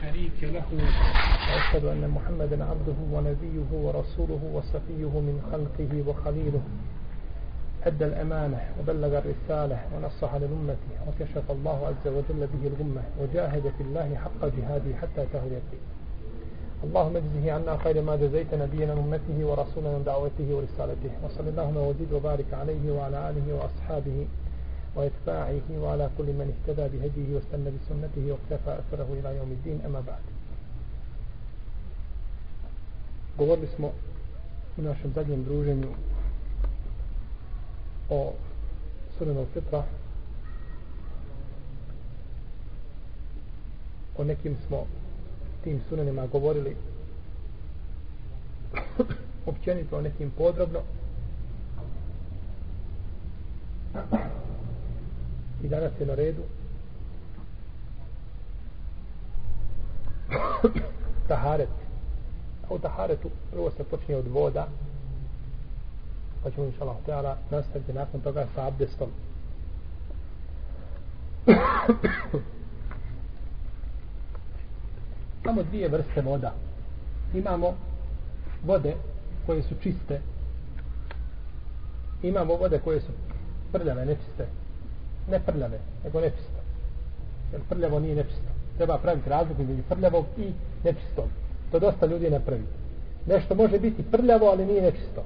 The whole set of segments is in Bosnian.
شريك له. وأشهد أن محمدا عبده ونبيه ورسوله وصفيه من خلقه وخليله. أدى الأمانة وبلغ الرسالة ونصح للأمة وكشف الله عز وجل به الغمة وجاهد في الله حق جهاده حتى الدين. اللهم اجزه عنا خير ما جزيت نبينا من أمته ورسولا من دعوته ورسالته. وصل اللهم وزيد وبارك عليه وعلى آله وأصحابه وإتباعه وعلى كل من اهتدى بهديه واستنى بسنته واقتفى أثره إلى يوم الدين أما بعد govorili smo u našem zadnjem druženju o sunenu fitra o nekim smo tim sunenima govorili općenito o nekim podrobno i danas je na redu. Taharet. A u taharetu prvo se počinje od voda. Pa ćemo inša Allah nastaviti nakon toga sa abdestom. Samo dvije vrste voda. Imamo vode koje su čiste. Imamo vode koje su prljave, nečiste ne prljave, nego nečisto jer prljavo nije nečisto treba praviti razliku između prljavog i nečistog. to dosta ljudi ne pravi. Nešto može biti prljavo, ali nije nečisto.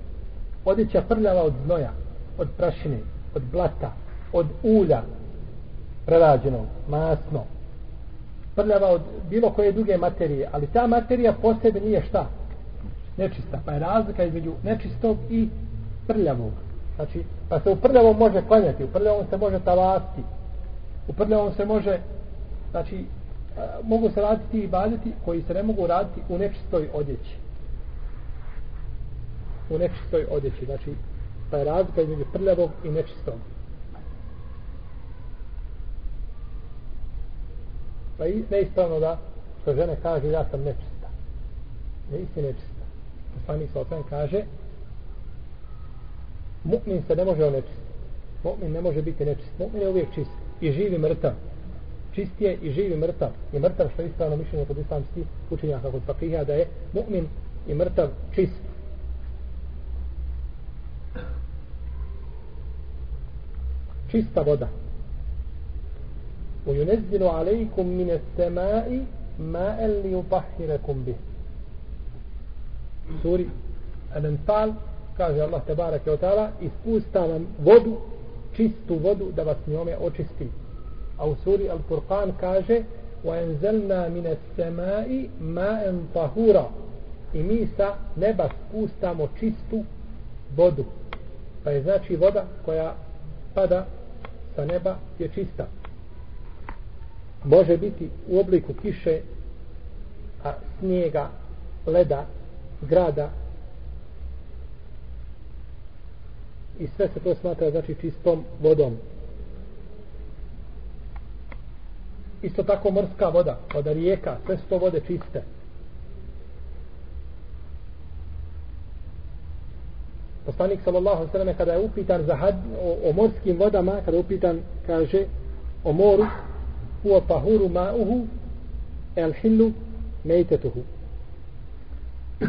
Odjeća prljava od znoja od prašine, od blata od ulja prerađenog, masno. Prljava od bilo koje druge materije ali ta materija po sebi nije šta? Nečista, pa je razlika između nečistog i prljavog znači, pa se u prljavom može klanjati u prljavom se može talasti u prljavom se može znači, e, mogu se raditi i baditi koji se ne mogu raditi u nečistoj odjeći. U nečistoj odjeći znači pa je razlika između prljavog i nečistog. Pa i neispravno da što žene kaže ja sam nečista. Ne isti nečista. Poslanik sa otan kaže mu'min se ne može onečistiti mu'min ne može biti nečist mu'min je uvijek čist i živi mrtav čist je i živi mrtav i mrtav što je ispravno mišljenje kod islamskih učenjaka kod fakija da je mu'min i mrtav čist čista voda وينزل عليكم من السماء ماء ليطهركم به سوري الانفال kaže Allah te barake o ta'ala ispusta vam vodu čistu vodu da vas njome očisti a u suri Al-Furqan kaže وَاَنْزَلْنَا مِنَ السَّمَاءِ مَاءً طَهُورًا i mi sa neba spustamo čistu vodu pa je znači voda koja pada sa neba je čista može biti u obliku kiše a snijega leda grada i sve se to smatra znači čistom vodom. Isto tako morska voda voda rijeka, sve su to vode čiste. Poslanik sallallahu sallam kada je upitan za had, o, o morskim vodama kada je upitan kaže o moru huwa tahuru ma'uhu el hillu mejtetuhu.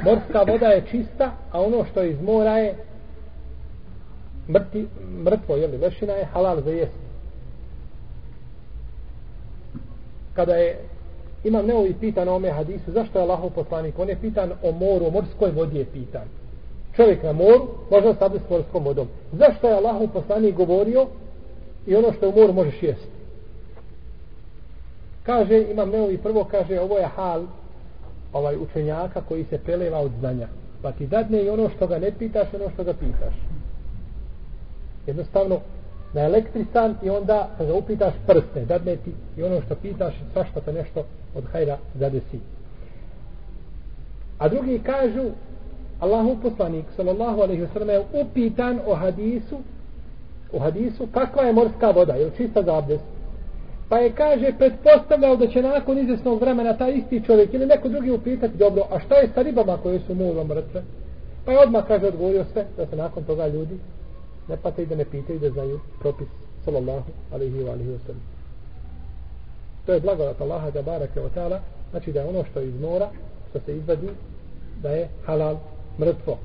Morska voda je čista a ono što je iz mora je mrti, mrtvo, jeli, lešina je halal za jest. Kada je imam neovi pitan o ome hadisu, zašto je Allahov poslanik? On je pitan o moru, o morskoj vodi je pitan. Čovjek na moru može sad s morskom vodom. Zašto je Allahov poslanik govorio i ono što je u moru možeš jesti? Kaže, imam neovi prvo, kaže, ovo je hal ovaj učenjaka koji se preleva od znanja. Pa ti dadne i ono što ga ne pitaš, ono što ga pitaš jednostavno na elektrisan i onda kad ga upitaš prste, dadne ti i ono što pitaš, svašta te nešto od hajra zadesi. A drugi kažu, Allahu poslanik, sallallahu alaihi wasallam, je upitan o hadisu, u hadisu, kakva je morska voda, je li čista za abdest? Pa je kaže, pretpostavljao da će nakon izvjesnog vremena taj isti čovjek ili neko drugi upitati, dobro, a šta je sa ribama koje su mulo mrtve? Pa je odmah, kaže, odgovorio sve, da se nakon toga ljudi ne pate i da ne pitaju da znaju propis sallallahu alaihi wa alaihi wa sallam to je blagodat Allaha da barake wa ta'ala znači da je ono što je iz mora, što se izvadi, da je halal mrtvo.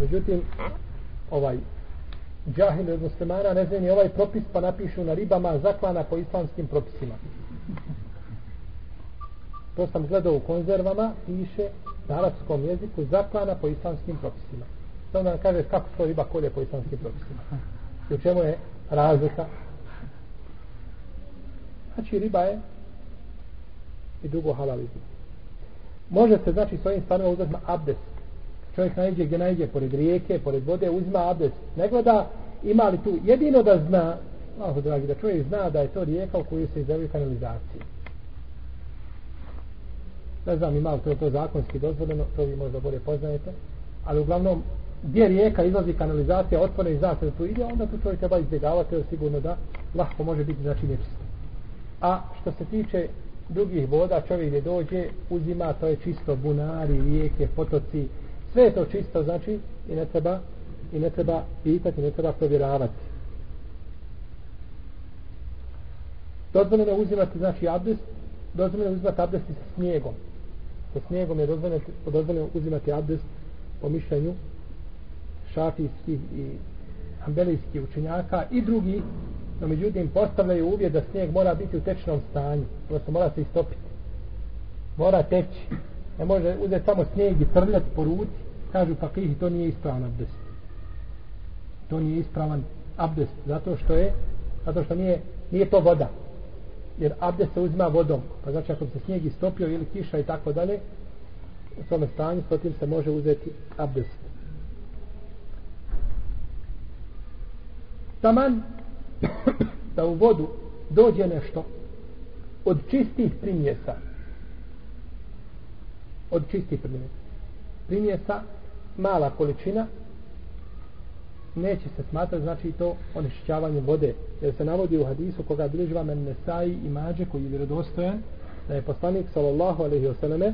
Međutim, ovaj džahil od muslimana ne znam ovaj propis pa napišu na ribama zaklana po islamskim propisima. To sam gledao u konzervama, piše na arapskom jeziku zaklana po islamskim propisima. Samo da nam kaže kako to riba kolje po islamskim propisima. I u čemu je razlika? Znači riba je i drugo halal. Može se znači s ovim stvarima uzeti abdest. Čovjek najde gdje najde pored rijeke, pored vode, uzima abdest. Ne gleda ima li tu jedino da zna, malo dragi, da čovjek zna da je to rijeka u kojoj se izavaju kanalizacije. Ne znam ima li to, to zakonski dozvoljeno, to vi možda bolje poznajete, ali uglavnom gdje rijeka izlazi kanalizacija otvore i zna se da tu ide, onda tu čovjek treba izbjegavati, jer sigurno da lahko može biti znači nečisto. A što se tiče drugih voda, čovjek gdje dođe, uzima, to je čisto bunari, rijeke, potoci, sve je to čisto, znači, i ne treba, i ne treba pitati, ne treba provjeravati. Dozvoljeno je uzimati, znači, abdest, dozvoljeno je uzimati abdest sa snijegom. Sa snijegom je dozvoljeno, dozvoljeno uzimati abdest po mišljenju šafijskih i ambelijskih učenjaka i drugi, no međutim postavljaju uvjet da snijeg mora biti u tečnom stanju, odnosno mora se istopiti. Mora teći. Ne može uzeti samo snijeg i trljati po ruci, kažu pa krihi, to nije ispravan abdest. To nije ispravan abdest, zato što je, zato što nije, nije to voda. Jer abdest se uzima vodom, pa znači ako se snijeg istopio ili kiša i tako dalje, u tome stanju, s tim se može uzeti abdest. Taman da u vodu dođe nešto od čistih primjesa. Od čistih primjesa. Primjesa mala količina neće se smatrati znači to onečišćavanje vode. Jer se navodi u hadisu koga bližva vam Nesai i Mađe koji je vjerodostojan da je poslanik sallallahu alaihi wasallam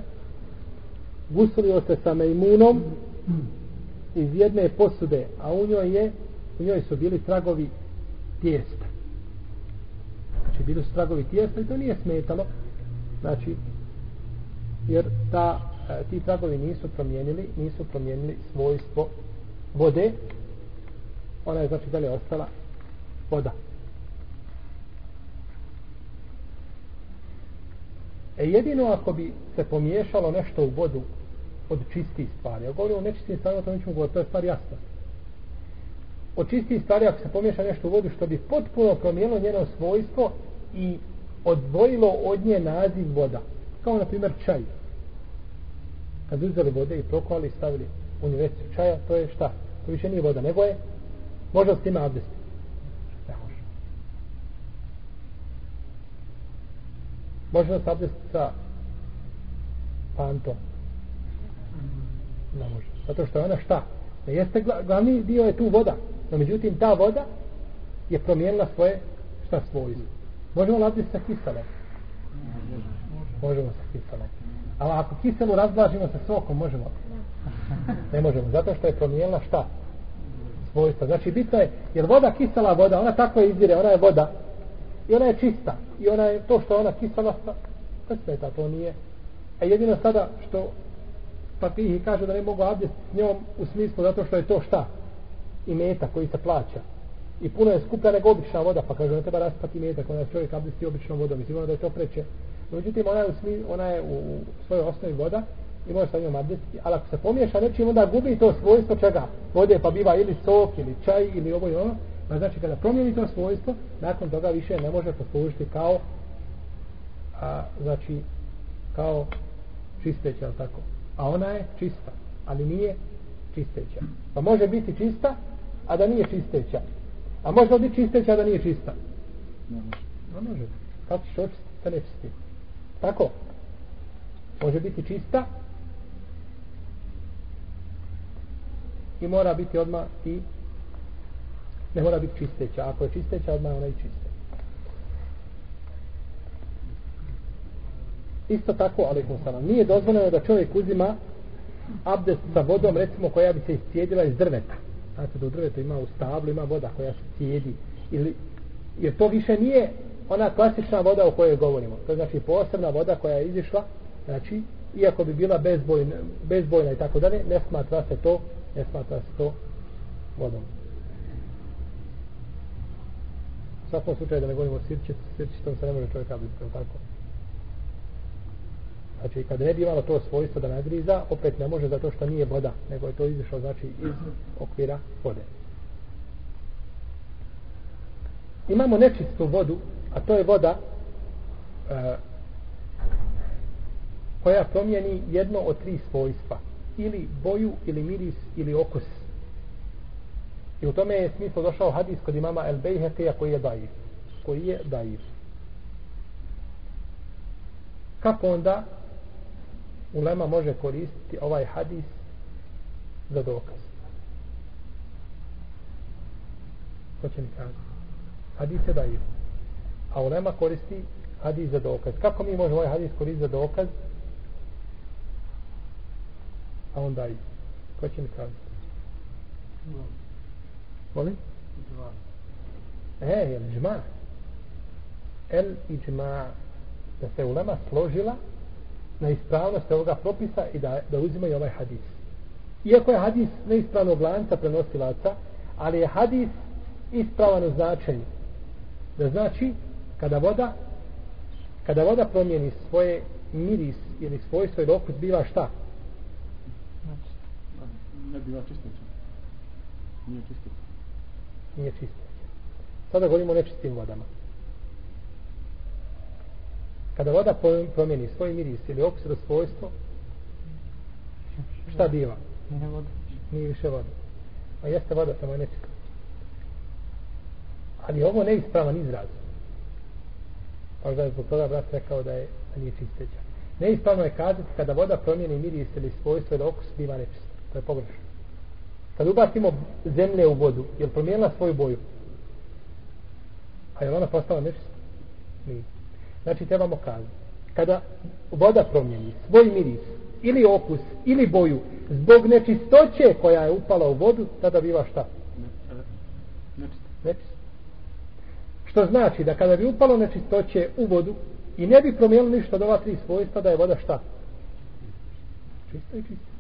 gusulio se sa mejmunom iz jedne posude a u njoj je u njoj su bili tragovi tijesta. Znači, bili su tragovi tijesta i to nije smetalo. Znači, jer ta, e, ti tragovi nisu promijenili, nisu promijenili svojstvo vode. Ona je, znači, dalje ostala voda. E jedino ako bi se pomiješalo nešto u vodu od čistih stvari, Ja govorim o nečistim stvarima, to nećemo govoriti, to je stvar jasna od čistih stvari ako se pomiješa nešto u vodu što bi potpuno promijenilo njeno svojstvo i odvojilo od nje naziv voda. Kao na primjer čaj. Kad uzeli vode i prokovali i stavili u nivecicu čaja, to je šta? To više nije voda, nego je može s time abdest. Ne može. Može li se abdesti sa pantom? Ne može. Zato što je ona šta? Ne jeste glavni dio je tu voda. No međutim, ta voda je promijenila svoje šta svojstvo. Možemo laditi sa kiselom? Možemo sa kiselom. Ali ako kiselu razblažimo sa sokom, možemo? Ne možemo, zato što je promijenila šta? Svojstva. Znači, bitno je, jer voda kisela voda, ona tako izdire, ona je voda. I ona je čista. I ona je to što ona kisela, to smeta, to nije. A jedino sada što papihi kaže da ne mogu abdest s njom u smislu zato što je to šta? I meta koji se plaća. I puno je skuplja nego obična voda, pa kaže, ne treba raspati meta kada čovjek abdesti običnom vodom. Mislim da je to preče. Međutim, ona je u, smi, ona je u svojoj osnovi voda i može sa njom abdestiti, ali ako se pomiješa nečim, onda gubi to svojstvo čega? Vode pa biva ili sok, ili čaj, ili ovo i ono. Pa znači, kada promijeni to svojstvo, nakon toga više ne može poslužiti kao a, znači, kao čisteća, ali tako. A ona je čista, ali nije čisteća. Pa može biti čista, a da nije čisteća. A može biti čisteća, a da nije čista? Ne može. Ne može. Kako ćeš očistiti sa nečistim? Tako. Može biti čista i mora biti odmah i ne mora biti čisteća. Ako je čisteća, odmah ona i čista. Isto tako, ali nije dozvoljeno da čovjek uzima abdest sa vodom, recimo, koja bi se iscijedila iz drveta. Znate da u drvetu ima u stablu, ima voda koja se cijedi. Ili, jer to više nije ona klasična voda o kojoj govorimo. To je znači posebna voda koja je izišla, znači, iako bi bila bezbojna, bezbojna i tako dalje, ne smatra se to, ne smatra se to vodom. U svakom slučaju da ne govorimo sirće, sirće, sirćitom se ne može čovjeka biti, tako? Znači, kad ne bi imalo to svojstvo da nagriza, opet ne može zato što nije voda, nego je to izišlo, znači, iz okvira vode. Imamo nečistu vodu, a to je voda e, koja promijeni jedno od tri svojstva. Ili boju, ili miris, ili okus. I u tome je smislo došao hadis kod imama El Bejheteja koji je dair. Koji je dair. Kako onda ulema može koristiti ovaj hadis za dokaz. Ko će mi kazati? Hadis je daje. A ulema koristi hadis za dokaz. Kako mi možemo ovaj hadis koristiti za dokaz? A on i. Ko će mi kazati? Molim? E, je džma? El i džma da se ulema složila na ispravnost ovoga propisa i da, da uzimaju ovaj hadis. Iako je hadis neispravnog lanca prenosilaca, ali je hadis ispravan u značenju. Da znači, kada voda kada voda promijeni svoje miris ili svojstvo ili okus, biva šta? Ne biva čistoća. Nije čistoća. Nije čistoća. Sada govorimo o nečistim vodama kada voda promijeni svoj miris ili okus ili svojstvo šta biva? Nije voda. Nije više voda. A jeste voda, samo je nečista. Ali ovo ne ispravan izraz. Pa da je zbog toga brat rekao da je da nije čisteća. Neispravno je kazati kada voda promijeni miris ili svojstvo ili okus biva nečista. To je pogrešno. Kad ubacimo zemlje u vodu, je li promijenila svoju boju? A je ona postala nečista? Nije. Znači trebamo kazati. Kada voda promijeni svoj miris, ili okus, ili boju, zbog nečistoće koja je upala u vodu, tada biva šta? Nečist. Što znači da kada bi upalo nečistoće u vodu i ne bi promijenilo ništa od ova tri svojstva, da je voda šta? Čista i čista.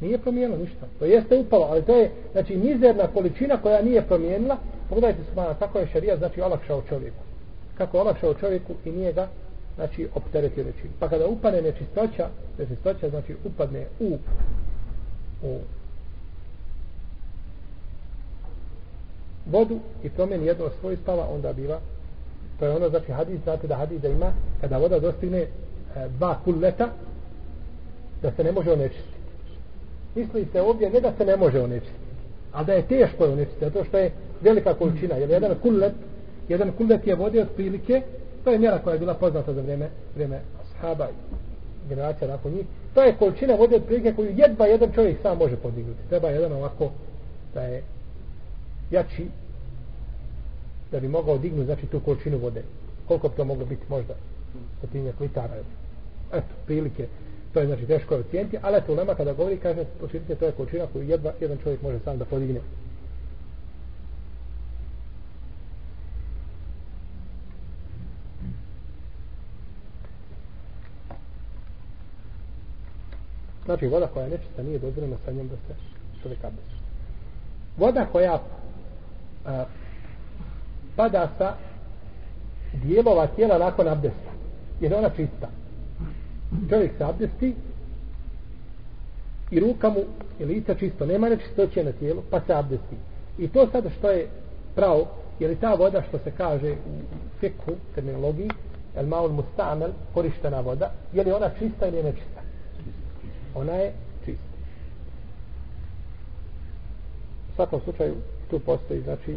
Nije promijenilo ništa. To jeste upalo, ali to je znači mizerna količina koja nije promijenila. Pogledajte se mana, tako je šarija, znači olakšao čovjeku kako olakšao čovjeku i nije ga znači opteretio nečim. Pa kada upane nečistoća, nečistoća znači upadne u u vodu i promijeni jedno od svojih stava, onda biva to je ono, znači hadis, znate da hadis da ima kada voda dostigne e, dva kulleta da se ne može onečistiti. Misli se ovdje ne da se ne može onečistiti, a da je teško onečistiti, zato što je velika količina, jer jedan kullet jedan kuldet je vode od prilike, to je mjera koja je bila poznata za vrijeme, vrijeme ashaba i generacija nakon njih, to je količina vode od prilike koju jedva jedan čovjek sam može podignuti. Treba jedan ovako da je jači da bi mogao dignuti znači tu količinu vode. Koliko bi to moglo biti možda stotinjak litara. Eto, prilike to je znači teško je ocijeniti, ali eto, ulema kada govori, kaže, počinite, to je količina koju jedva jedan čovjek može sam da podigne. Znači voda koja je nečista nije dozvoljena sa njom da se čovjek abdesti. Voda koja a, pada sa dijelova tijela nakon abdesta. Jer ona čista. Čovjek se abdesti i ruka mu i lica čisto. Nema nečistoće na tijelu pa se abdesti. I to sad što je pravo, je li ta voda što se kaže u fikhu, terminologiji, el maul mustamel, korištena voda, je li ona čista ili je nečista? Ona je čista. U svakom slučaju tu postoji znači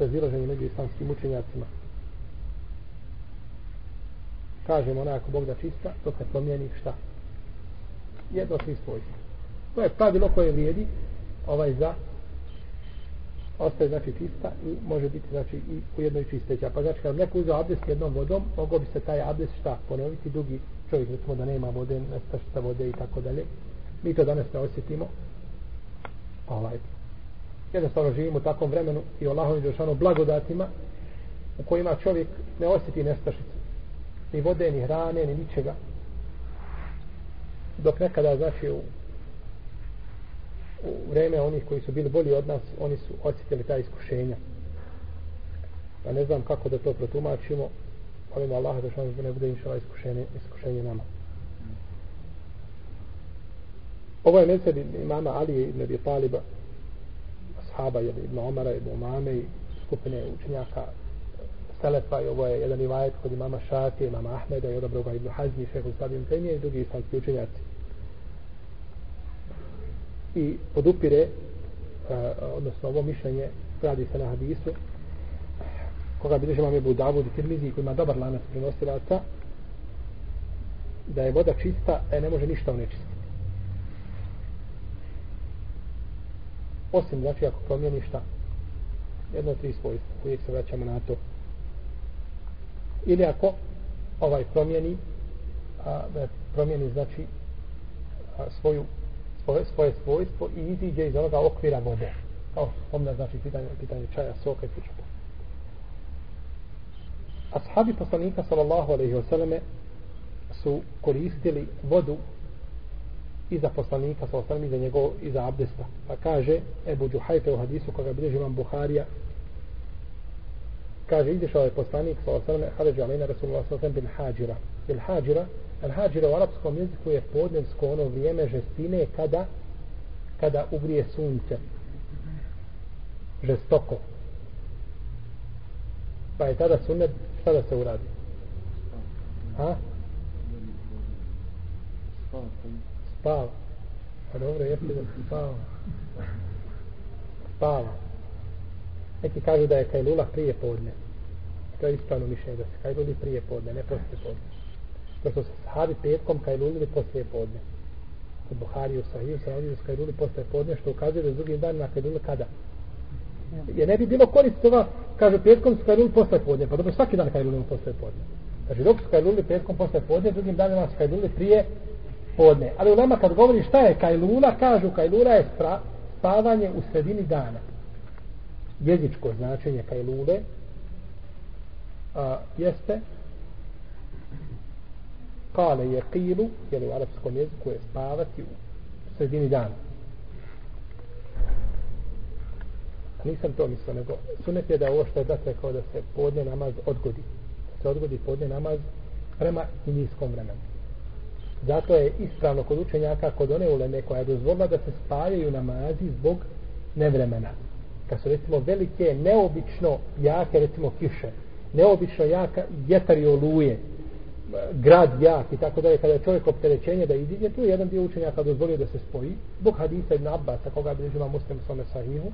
razilaženje među islamskim učenjacima. Kažemo ona ako Bog da čista, to se promijeni šta? Jedno tri svojstva. To je pravilo koje vrijedi ovaj za ostaje znači čista i može biti znači i u jednoj čisteća. Pa znači kad neko uzeo abdest jednom vodom, mogo bi se taj abdest šta ponoviti dugi čovjek recimo da nema vode, nestašta vode i tako dalje. Mi to danas ne osjetimo. Ovaj. Jednostavno živimo u takvom vremenu i Allahom je blagodatima u kojima čovjek ne osjeti nestašicu ni vode, ni hrane, ni ničega dok nekada znači u, u vreme onih koji su bili bolji od nas oni su osjetili ta iskušenja pa ne znam kako da to protumačimo molim Allaha da što ne bude inšala iskušenje, iskušenje nama ovo je mezheb imama Ali ibn Abi Taliba ashaba ibn Omara ibn Umame i skupine učenjaka Selefa i ovo je jedan rivajet kod imama Šafije, imama Ahmeda i odabro ga Ibn Hazmi, šehu Sabim Temije i drugi islamski učenjaci. I podupire, uh, odnosno ovo mišljenje, radi se na hadisu, koga bi imam Ebu Davud i Tirmizi, koji ima dobar lanac prenosilaca, da je voda čista, e ne može ništa onečistiti. Osim, znači, ako promijeni šta? Jedno tri svojstva, uvijek se vraćamo na to. Ili ako ovaj promijeni a, da promijeni znači a, svoju svoje, svoje svojstvo i iziđe iz onoga okvira vode. Kao spomna znači pitanje, pitanje čaja, soka i slično ashabi poslanika sallallahu alaihi wasallame su koristili vodu iza poslanika sallallahu alaihi za njegov iza abdesta. Pa kaže Ebu Đuhajfe u hadisu koga bilježi vam Buharija kaže izišao je poslanik sa osrme hađa alaihi rasulullah sa osrme bil hađira. Bil hađira al hađira u arapskom jeziku je podnevsko ono vrijeme žestine kada kada ugrije sunce. Žestoko. Pa je tada sunet šta da se uradi? A? Spava pa dobro jeste da spava spava neki kažu da je kajlula prije podne. To je ispravno mišljenje da se kajluli prije podne ne poslije podne. To se sahabi petkom kajlulili poslije podne. Kod Buhari u Sahiju se ovdje su kajluli poslije podne što ukazuje da s drugim danima kajluli kada? Jer ne bi bilo korist ova kaže petkom su kajluli posle podne. Pa dobro svaki dan kajlulimo posle podne. Kaže, dok su kajluli petkom posle podne drugim danima su kajluli prije podne. Ali u nama kad govori šta je kajlula kažu kajlula je spavanje u sredini dana. Jezičko značenje kajlule a, jeste kale je kilu jer u arapskom jeziku je spavati u sredini dana a nisam to mislio nego sunet je da ovo što je dakle da rekao da se podne namaz odgodi. Da se odgodi podne namaz prema indijskom vremenu. Zato je ispravno kod učenjaka kod one uleme koja je dozvolila da se spajaju namazi zbog nevremena. Kad su recimo velike, neobično jake recimo kiše, neobično jaka jetar i oluje, grad jak i tako dalje, kada je čovjek opterećenje da iziđe, tu je jedan dio učenjaka dozvolio da se spoji, zbog hadisa ibn Abbas, koga bi ima muslim svome sahihu,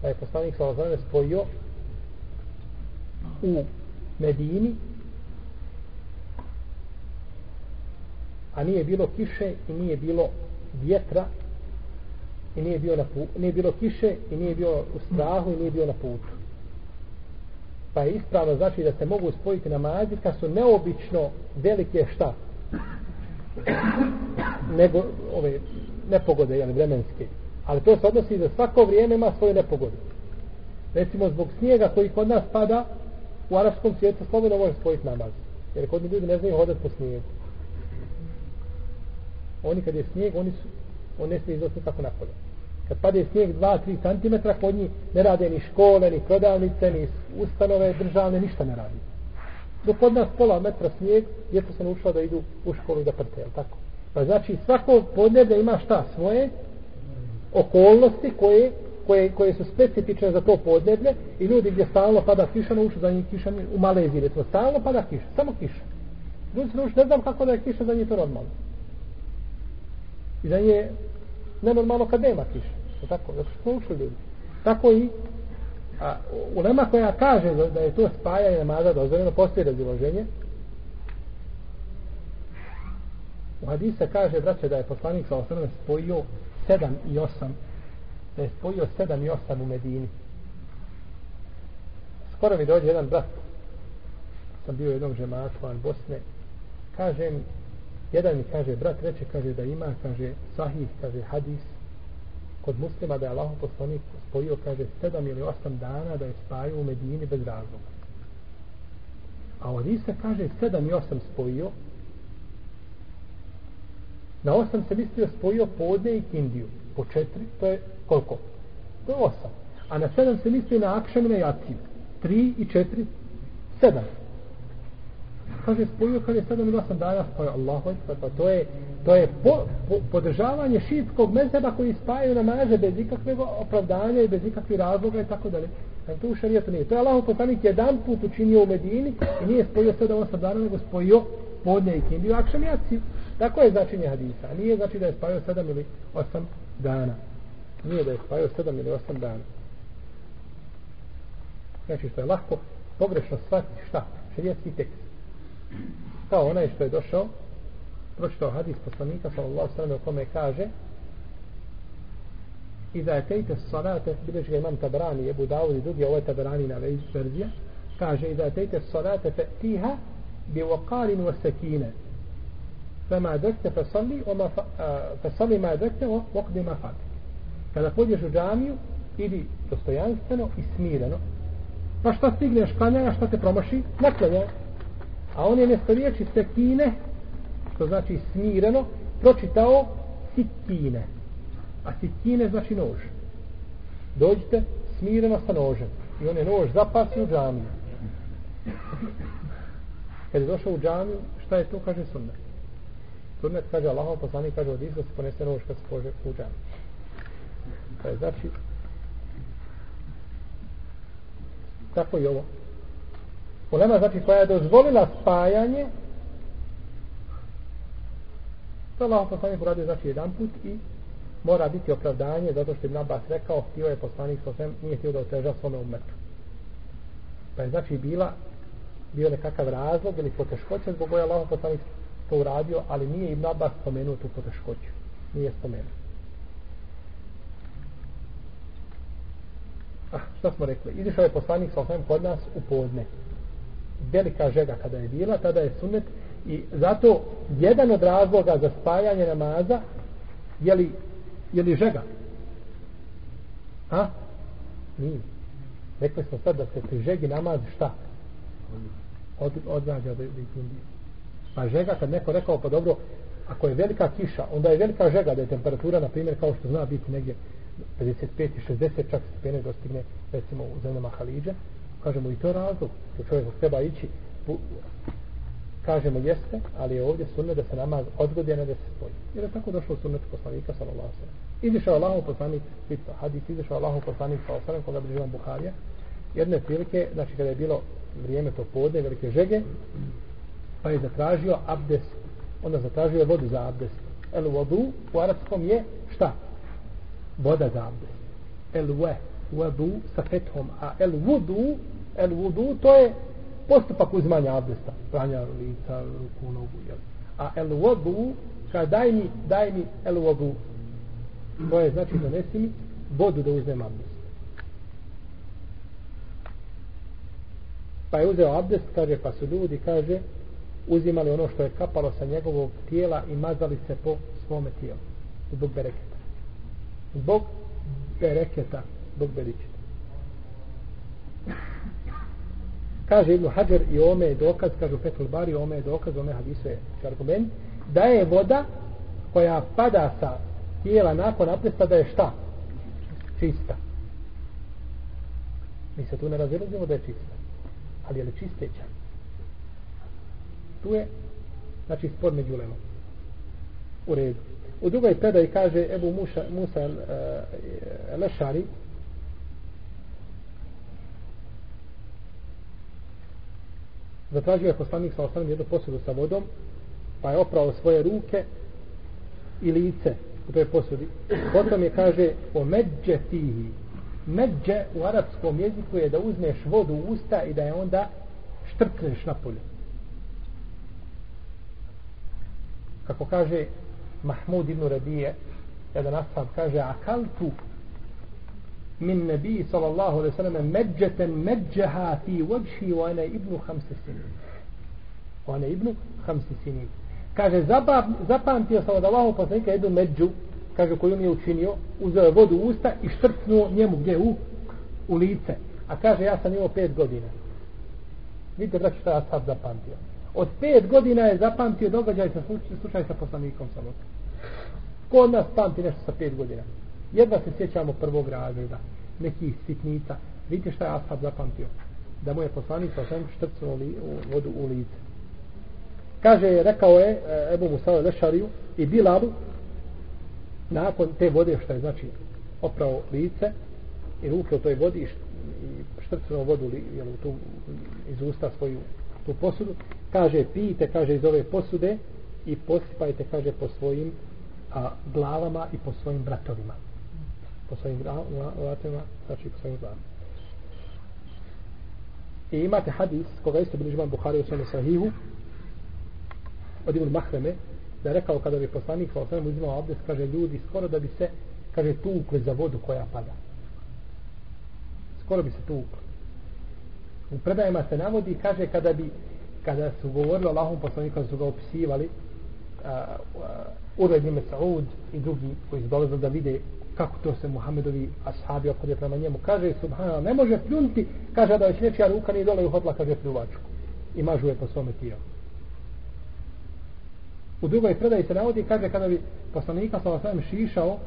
Pa je poslanik sa ozvane spojio u Medini, a nije bilo kiše i nije bilo vjetra i nije bio na putu, nije bilo kiše i nije bio u strahu i nije bio na putu. Pa je ispravno znači da se mogu spojiti namazi kad su neobično velike šta? Nego ove nepogode, jel, vremenske. Ali to se odnosi da svako vrijeme ima svoje nepogode. Recimo zbog snijega koji kod nas pada u arapskom svijetu slobodno može spojiti namaz. Jer kod ljudi ne znaju hodati po snijegu. Oni kad je snijeg, oni su on ne smije izostati tako napolje. Kad pade snijeg 2-3 cm, kod njih ne rade ni škole, ni prodavnice, ni ustanove državne, ništa ne radi. Dok kod nas pola metra snijeg, djeca se naučila da idu u školu i da prte, tako? Pa znači svako podneblje ima šta svoje okolnosti koje, koje, koje su specifične za to podneblje i ljudi gdje stalno pada kiša, nauču za njih kiša u Maleziji, recimo, stalno pada kiša, samo kiša. Ljudi se ne znam kako da je kiša, za njih to normalno. I za je nenormalno kad nema kiša To tako, zato što učili ljudi. Tako i a, ulema koja kaže da je to spajanje namaza dozvoljeno, postoji raziloženje. U hadisa kaže, braće, da je poslanik sa osnovne spojio sedam i osam da je spojio sedam i osam u Medini. Skoro mi dođe jedan brat, sam bio u jednom žematu, van Bosne, kažem, jedan mi kaže, brat reče, kaže da ima, kaže, sahih, kaže, hadis, kod muslima da je Allah poslanik spojio, kaže, sedam ili osam dana da je spajao u Medini bez razloga. A od se kaže sedam i osam spojio. Na osam se mislio spojio podne i kindiju. Po četiri, to je koliko? To je osam. A na sedam se mislio na akšan i na jaciju. Tri i četiri, sedam. Kaže, spojio kad je sedam ili osam dana, spojio Allahu, pa to je, to je po, po, podržavanje šitskog mezeba koji spajaju namaze bez ikakvog opravdanja i bez ikakvih razloga i tako dalje. Znači, to u šarijetu nije. To je Allah poslanik jedan put učinio u Medini i nije spojio sedam osam dana, nego spojio podne i kindiju akšan i jaciju. Tako je značenje hadisa. A nije znači da je spavio sedam ili osam dana. Nije da je spavio sedam ili osam dana. Znači što je lahko pogrešno shvatiti šta? Šarijetski tekst. Kao onaj što je došao pročitao hadis poslanika sallallahu sallam u kome kaže Iza tejte salate, bileš ga imam tabrani, jebu Dawud i drugi, ovo je tabrani na verzija, kaže, iza tejte salate fe tiha bi waqarin wa sakine فما أدركت فصلي وما ف... فصلي ما أدركت وقد ما فاتك kada pođeš u džamiju idi dostojanstveno i smireno pa šta stigneš klanjanja šta te promaši naklanja a on je mjesto riječi sekine što znači smireno pročitao sikine a sikine znači nož dođite smireno sa nožem i on je nož zapasi u džamiju kad je došao u džamiju šta je to kaže sunnet Sunnet kaže Allahov poslanik kaže od izgleda se ponese nož kad se pože u džamiju to je znači tako i ovo. Ulema znači koja je dozvolila spajanje to Allah poslanik uradio znači jedan put i mora biti opravdanje zato što je Nabas rekao htio je poslanik sa svem nije htio da oteža svome umetu. Pa je znači bila bio nekakav razlog ili poteškoća zbog koje Allah poslanik to uradio ali nije Ibn Abbas spomenuo tu poteškoću nije spomenuo Ah, što smo rekli? Izišao je poslanik sa osvijem kod nas u podne. Velika žega kada je bila, tada je sunet. I zato jedan od razloga za spajanje namaza je li, je li žega? A? Nije. Rekli smo sad da se pri žegi namaz šta? Od, odgađa da, da Pa žega kad neko rekao pa dobro, ako je velika kiša, onda je velika žega da je temperatura, na primjer, kao što zna biti negdje 55 i 60 čak stepene dostigne recimo u zemljama Halidža. Kažemo i to razlog. To čovjek treba ići pu, kažemo jeste ali je ovdje sunne da se namaz odgodi da se spoji. Jer je tako došlo sunnet poslanika sallallahu sallam. izišao Allahu poslanik pitao hadis izišao Allahu poslanik sallallahu sallam, koga bližava Buharija. Jedne prilike znači kada je bilo vrijeme to podne velike žege pa je zatražio abdes onda zatražio vodu za abdes el vodu u arapskom je šta voda za abdest. El we, wudu sa fethom, a el wudu, el wudu to je postupak uzmanja abdesta, pranja lica, ruku, nogu, jel? A el wudu, kada daj mi, daj mi el wudu, to je znači donesi mi vodu da uzmem abdest. Pa je uzeo abdest, kaže, pa su ljudi, kaže, uzimali ono što je kapalo sa njegovog tijela i mazali se po svome tijelu. Zbog bereketa zbog bereketa, zbog bereketa. Kaže Ibnu Hajar i ome je dokaz, kaže Petul Bari, ome je dokaz, ome hadisu je argument, da je voda koja pada sa tijela nakon apresta da je šta? Čista. Mi se tu ne razilazimo da je čista. Ali je li čisteća? Tu je, znači, spod među lemom. U redu. U drugoj predaj kaže Ebu Musa, Musa uh, Lešari zatražio je poslanik sa osanem jednu posudu sa vodom pa je oprao svoje ruke i lice u toj posudi potom je kaže o međe tihi međe u arapskom jeziku je da uzmeš vodu u usta i da je onda štrkneš na polju kako kaže Mahmud ibn Rabije jedan ashab kaže akaltu min nebi sallallahu alaihi sallam međeten međeha fi vajši wa ana ibnu hamse sinin. Wa ana ibnu hamse sinin. Kaže zapamtio sam od Allahu poslanika jednu među kaže koju mi je učinio uzeo vodu u usta i štrpnuo njemu gdje? U u lice. A kaže ja sam imao pet godina. Vidite, braću, šta je Ashab zapamtio. Od pet godina je zapamtio događaj sa slučaj, slučaj sa poslanikom sa Ko od nas pamti nešto sa pet godina? Jedva se sjećamo prvog razreda, nekih sitnica. Vidite šta je Ashab zapamtio? Da mu je poslanik sa svem štrcnuo li, u vodu u lice. Kaže, rekao je e, Ebu Musale Lešariju i Bilalu, nakon te vode što je znači oprao lice i ruke u toj vodi i štrcnuo vodu li, jel, u tu, iz usta svoju tu posudu, kaže pijte, kaže iz ove posude i posipajte, kaže po svojim a, glavama i po svojim bratovima. Po svojim bratovima, znači po svojim glavama. I imate hadis koga isto bili živan Buhari u svojom sahihu od Ibn Mahreme da je rekao kada bi poslanik sa osvijem uzimao abdest, kaže ljudi skoro da bi se kaže tukli za vodu koja pada. Skoro bi se tukli u predajima se navodi kaže kada bi kada su govorili o Allahom poslaniku kada su ga opisivali Ured ime Saud i drugi koji su dolazili da vide kako to se Muhammedovi ashabi opode prema njemu kaže subhanallah ne može pljunti kaže da već nečija ruka nije dole uhodla kaže pljuvačku. I mažuje po svome tijelu. U drugoj predaji se navodi kaže kada bi poslanika sa vasem šišao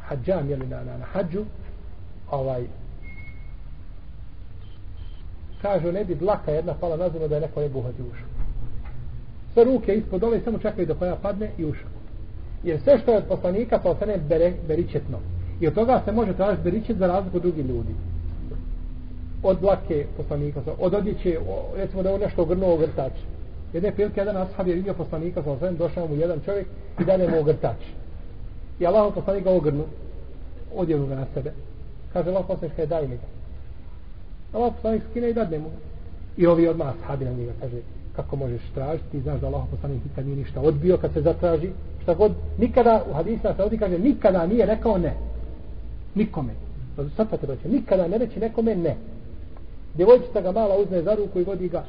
hađam jeli na, na, na hađu ovaj kažu ne bi dlaka jedna pala na zemlju da je neko ne buhati ušao sve ruke ispod dole samo čekaju da koja padne i ušao jer sve što je od poslanika to ostane bere, beričetno. I od toga se može tražiti beričet za razliku drugih ljudi. Od dlake poslanika od odjeće, recimo da je nešto ogrnuo ogrtač. Jedne prilike jedan ashab je vidio poslanika sa osvijem došao mu jedan čovjek i dane mu ogrtač. I Allah poslanika ogrnu odjevnu ga na sebe. Kaže Allah poslanika daj mi ga. Allah poslanik skine i dadne mu. I ovi odmah sahabi na njega kaže kako možeš tražiti? Znaš da Allah poslanik nikad nije ništa odbio kad se zatraži. Šta god nikada u hadisa se ovdje kaže nikada nije rekao ne. Nikome. Sad pa te reći nikada ne reći nekome ne. Djevojčica ga mala uzme za ruku i vodi ga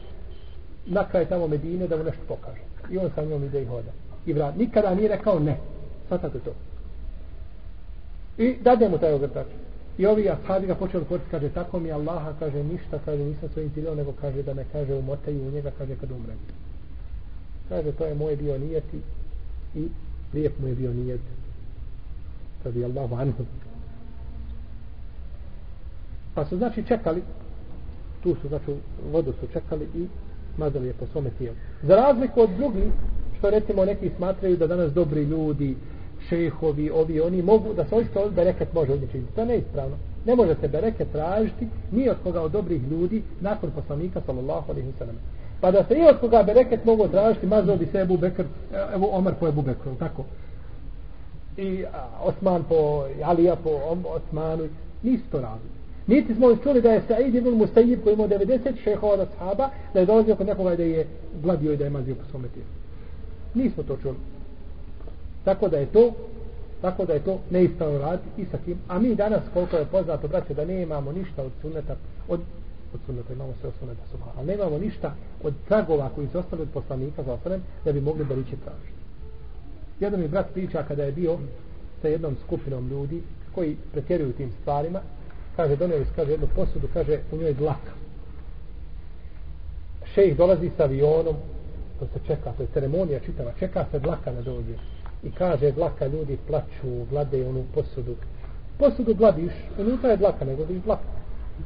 na kraj tamo Medine da mu nešto pokaže. I on sa njom ide i hoda. I vrat. Nikada nije rekao ne. Svatate to? I dade mu taj ogrtač. I ovi ashabi ga počeli koristiti, kaže, tako mi Allaha, kaže, ništa, kaže, nisam svojim ciljom, nego kaže da me, kaže, umotaju u njega, kaže, kad umrem. Kaže, to je moje bio nijeti i lijep mu je bio nijet. Kaže, Allahu anhu. Pa su, znači, čekali, tu su, znači, vodu su čekali i mazali je po svome tijelu. Za razliku od drugih, što recimo neki smatraju da danas dobri ljudi, šehovi, ovi, oni mogu da se oisto bereket može učiniti. To je neispravno. Ne može se bereket tražiti ni od koga od dobrih ljudi nakon poslanika sallallahu alaihi sallam. Pa da se i od koga bereket mogu tražiti, mazao bi se Ebu Bekr, evo Omar po Ebu Bekru, tako? I a, Osman po Alija po Osmanu, nisu to radili. Niti smo čuli da je Sa'id ibn Mustajib koji imao 90 šehova od sahaba, da je dolazio kod nekoga da je gladio i da je mazio po svome tijelu. Nismo to čuli. Tako da je to tako da je to neispravno raditi i sa kim. A mi danas, koliko je poznato, braće, da ne imamo ništa od sunneta, od, od sunneta imamo sve od sunneta subha, ali ne imamo ništa od tragova koji su ostali od poslanika za osanem, da bi mogli da liče tražiti. Jedan mi brat priča kada je bio sa jednom skupinom ljudi koji pretjeruju tim stvarima, kaže, donio je, kaže, jednu posudu, kaže, u njoj je dlaka. Šejh dolazi sa avionom, to se čeka, to je ceremonija čitava, čeka se dlaka da dođe i kaže dlaka ljudi plaću, glade onu posudu. Posudu gladiš, e, unutra je dlaka, nego gladiš dlaka.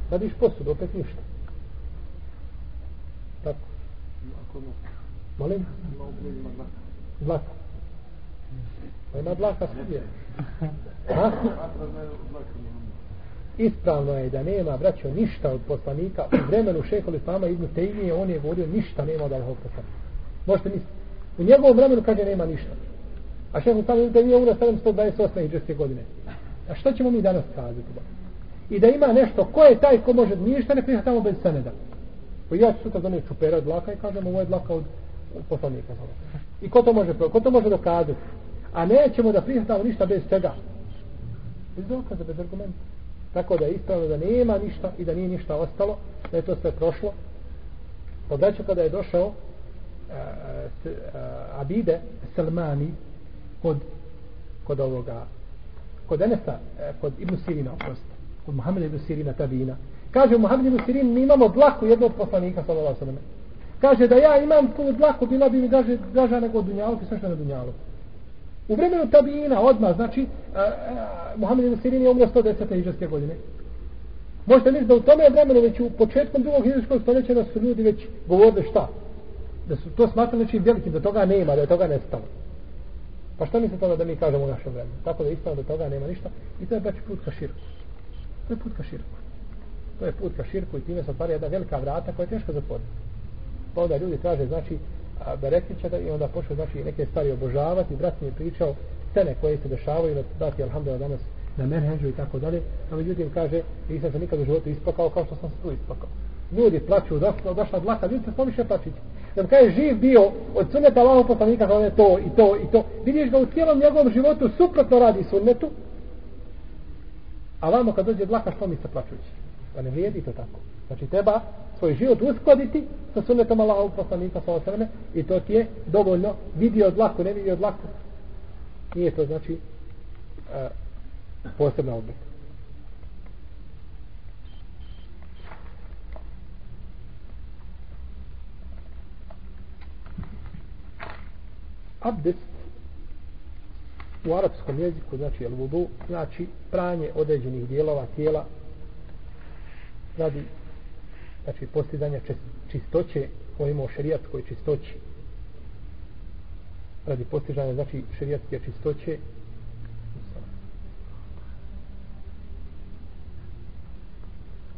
Gladiš posudu, opet ništa. Tako. Molim? Dlaka. Pa ima dlaka svije. Ha? Ispravno je da nema, braćo, ništa od poslanika. U vremenu šehol Islama Ibn Tejmije, on je govorio, ništa nema od Allahog poslanika. Možete misliti. U njegovom vremenu kaže nema ništa. A šehu tamo da je umro 728. iđeske godine. A što ćemo mi danas kazati? I da ima nešto, ko je taj ko može, ništa ne prihvatamo bez seneda. Pa ja ću sutra donijeti čupera od dlaka i kažem ovo je dlaka od poslanika. I ko to može, ko to može dokazati? A nećemo da prihvatamo ništa bez čega. Bez dokaza, bez argumenta. Tako da je ispravno da nema ništa i da nije ništa ostalo, da je to sve prošlo. Podaću kada je došao uh, uh, Abide Salmani, kod kod ovoga kod Enesa, e, kod Ibn Sirina oprosti, kod Muhammeda ibn Sirina tabina. Kaže Muhammed ibn Sirin, mi imamo dlaku jednog poslanika, sallallahu alejhi Kaže da ja imam tu dlaku, bila bi mi draže, draža nego dunjalu, sve što na Dunjalog. U vremenu tabina, odmah, znači, e, e, a, a, Muhammed ibn Sirin je umro 110. iđeske godine. Možete misliti da u tome vremenu, već u početkom drugog iđaskog stoljeća, da su ljudi već govorili šta? Da su to smatrali nečim velikim, da toga nema, da je toga nestalo. Pa što mislite onda da mi kažemo u našem vremenu? Tako da ispano da toga nema ništa. I to je baš put ka širku. To je put ka širku. To je put ka širku i time se otvara jedna velika vrata koja je teško zatvoriti. Pa onda ljudi traže, znači, berektića da i onda počne, znači, neke stvari obožavati. Brat mi je pričao scene koje se dešavaju, da brat je, alhamdulillah, danas na menheđu i tako dalje. A međutim, kaže, nisam se nikad u životu ispakao kao što sam se tu ispakao. Ljudi plaću, došla, došla dlaka, vidite, smo više plaćiti da bi kaže živ bio od sunneta Allahov poslanika za je to i to i to vidiš ga u cijelom njegovom životu suprotno radi sunnetu a vamo kad dođe dlaka što mi se plaćući pa ne vrijedi to tako. Znači treba svoj život uskladiti sa sunnetom Allahov poslanika sa osreme i to ti je dovoljno. Vidio dlaku, ne vidio dlaku nije to znači uh, posebna odlika abdest u arapskom jeziku znači el vudu znači pranje određenih dijelova tijela radi znači postizanja čistoće kojimo o šerijatskoj čistoći radi postizanja znači šerijatske čistoće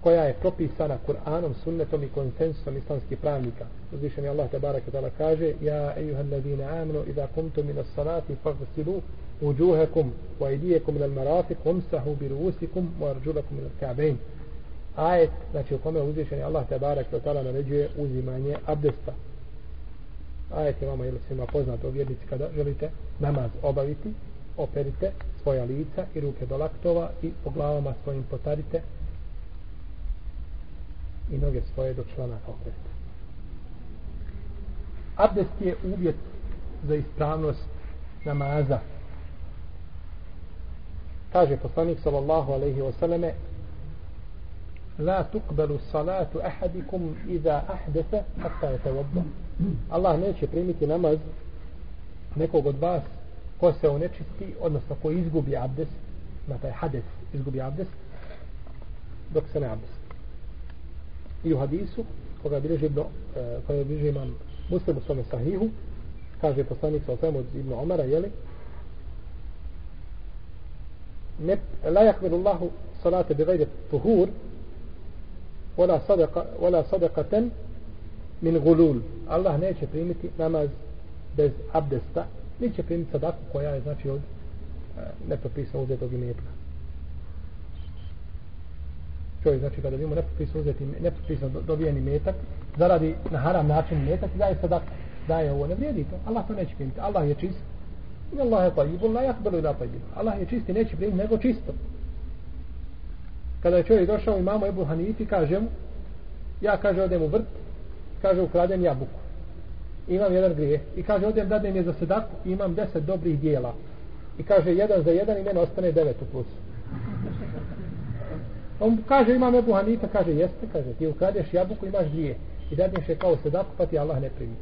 koja je propisana Kur'anom, sunnetom i konsensusom islamskih pravnika. Uzvišen je Allah te barak tala kaže Ja ejuhan ladine amnu idha kumtu minas salati fagsilu uđuhekum wa idijekum minal marafik umsahu bi ruusikum wa arđulakum minal ka'bein. Ajet, znači u kome uzvišen je Allah te barak tala naređuje uzimanje abdesta. Ajet je vama ili svima poznato u vjernici kada želite namaz obaviti, operite svoja lica i ruke do laktova i po glavama svojim potarite i noge svoje do članaka okreta. Abdest je uvjet za ispravnost namaza. Kaže poslanik sallallahu alaihi wasallame La tukbalu salatu ahadikum iza ahdefe hatta je tevodba. Allah neće primiti namaz nekog od vas ko se onečisti, odnosno ko izgubi abdest, na taj hades izgubi abdest, dok se ne abdest i u hadisu koga bilježi ibn, e, koga bilježi imam muslim u svome sahihu kaže poslanik sa osvijem od ibn Omara jeli ne, la yakmilu Allahu salate bi gajde tuhur wala sadaka wala sadakaten min gulul. Allah neće primiti namaz bez abdesta neće primiti sadaku koja je znači od e, nepropisno uzetog imetka čovjek znači kada vidimo nepropisno uzeti nepropisno dobijeni metak zaradi na haram način metak daje sadak daje ovo ne vrijedi to. Allah to neće primiti. Allah je čist. I Allah je tajib. La yakbalu ila tajib. Allah je čist i neće primiti nego čisto. Kada je čovjek došao i mamo Ebu Hanifi kaže mu ja kaže odem u vrt kaže ukradem jabuku. Imam jedan grije i kaže odem dadem je za sedaku, imam deset dobrih dijela. I kaže jedan za jedan i mene ostane devet u plusu. On kaže imam Ebu Hanifa, kaže jeste, kaže ti ukradeš jabuku imaš dvije i dadneš je kao sedaku pa ti Allah ne primi.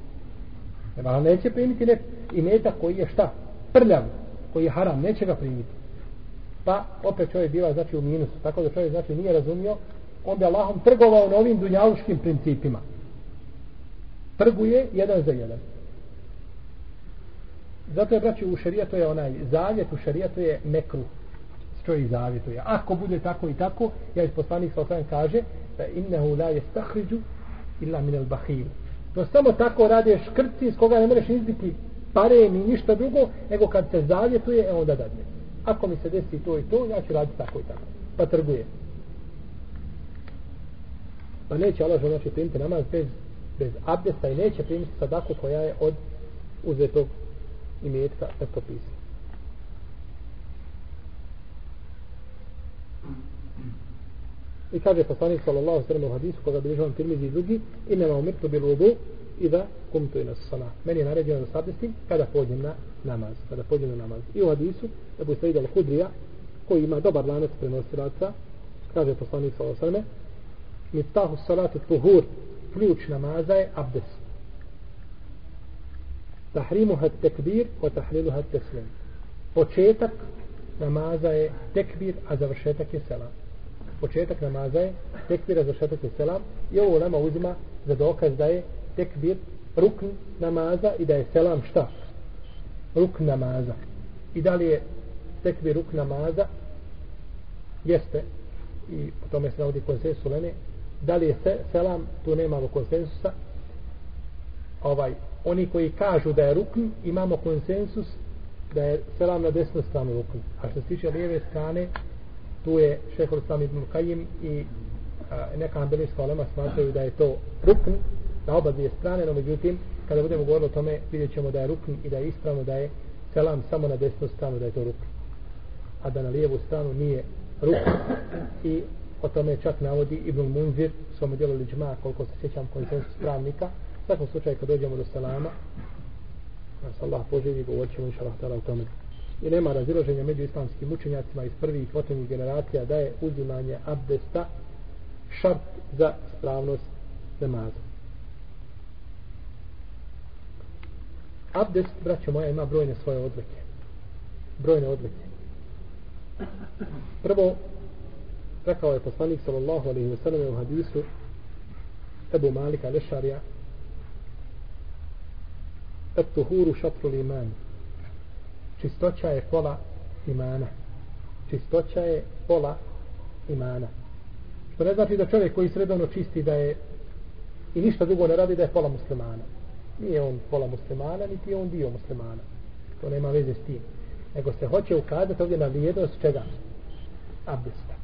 Eba Allah neće primiti ne, i meta koji je šta? Prljav, koji je haram, neće ga primiti. Pa opet čovjek bila znači u minusu, tako da čovjek znači nije razumio, on bi Allahom trgovao na ovim dunjaluškim principima. Trguje jedan za jedan. Zato je, braći, u šarijetu je onaj zavjet, u šarijetu je mekruh čovjek zavjetuje. Ako bude tako i tako, ja iz poslanih sa osam kaže da innehu la je stahriđu illa minel bahil. To samo tako rade škrci iz koga ne možeš izbiti pare ni ništa drugo, nego kad se zavjetuje, e onda dadne. Ako mi se desi to i to, ja ću raditi tako i tako. Pa trguje. Pa neće Allah znači primiti namaz bez, bez abdesta i neće primiti sadaku koja je od uzetog imetka nepropisa. I kaže poslanik sallallahu sallam u hadisu koga bi ližavam tirmizi i drugi i nema umirtu bil wudu i da kumtu i nas. Meni je naređeno da sabdestim kada pođem na namaz. Kada pođem na namaz. I u hadisu Ebu Sa'id al-Hudrija koji ima dobar lanac prenosilaca kaže poslanik sa osrme mitahu salatu tuhur ključ namaza je abdes Tahrimuha tekbir wa tahliluha teslim početak namaza je tekbir a završetak je selam. Početak namaza je tekbir a završetak je selam. I ovo nama uzima za dokaz da je tekbir rukn namaza i da je selam šta? Rukn namaza. I da li je tekbir rukn namaza? Jeste. I po tome se navodi konsensus uleme da li je se, selam? Tu nemamo konsensusa. Ovaj oni koji kažu da je rukn imamo konsensus da je selam na desnu stranu rukn a što se tiče lijeve strane tu je šehol sam ibn Kajim i a, neka ambelijska olema smatraju da je to rukn na oba dvije strane no međutim kada budemo govorili o tome vidjet ćemo da je rukn i da je ispravno da je selam samo na desnu stranu da je to rukn. A da na lijevu stranu nije rukn. I o tome čak navodi Ibn Munzir u svom dijelu Liđma koliko se sjećam konsensus pravnika. U svakom slučaju kad dođemo do selama nas Allah poželji, govorit ćemo inša Allah o tome. I nema razilaženja među islamskim učenjacima iz prvih i potomnih generacija da je uzimanje abdesta šart za spravnost namaza. Abdest, braćo moja, ima brojne svoje odlike brojne odlike prvo rekao je poslanik sallallahu alaihi wa sallam u hadisu Ebu Malika Lešarija At-tuhuru šatrul iman čistoća je pola imana. Čistoća je pola imana. Što ne znači da čovjek koji sredovno čisti da je i ništa drugo ne radi da je pola muslimana. Nije on pola muslimana niti je on dio muslimana. To nema veze s tim. Nego se hoće ukazati ovdje na vrijednost čega? Abdesta.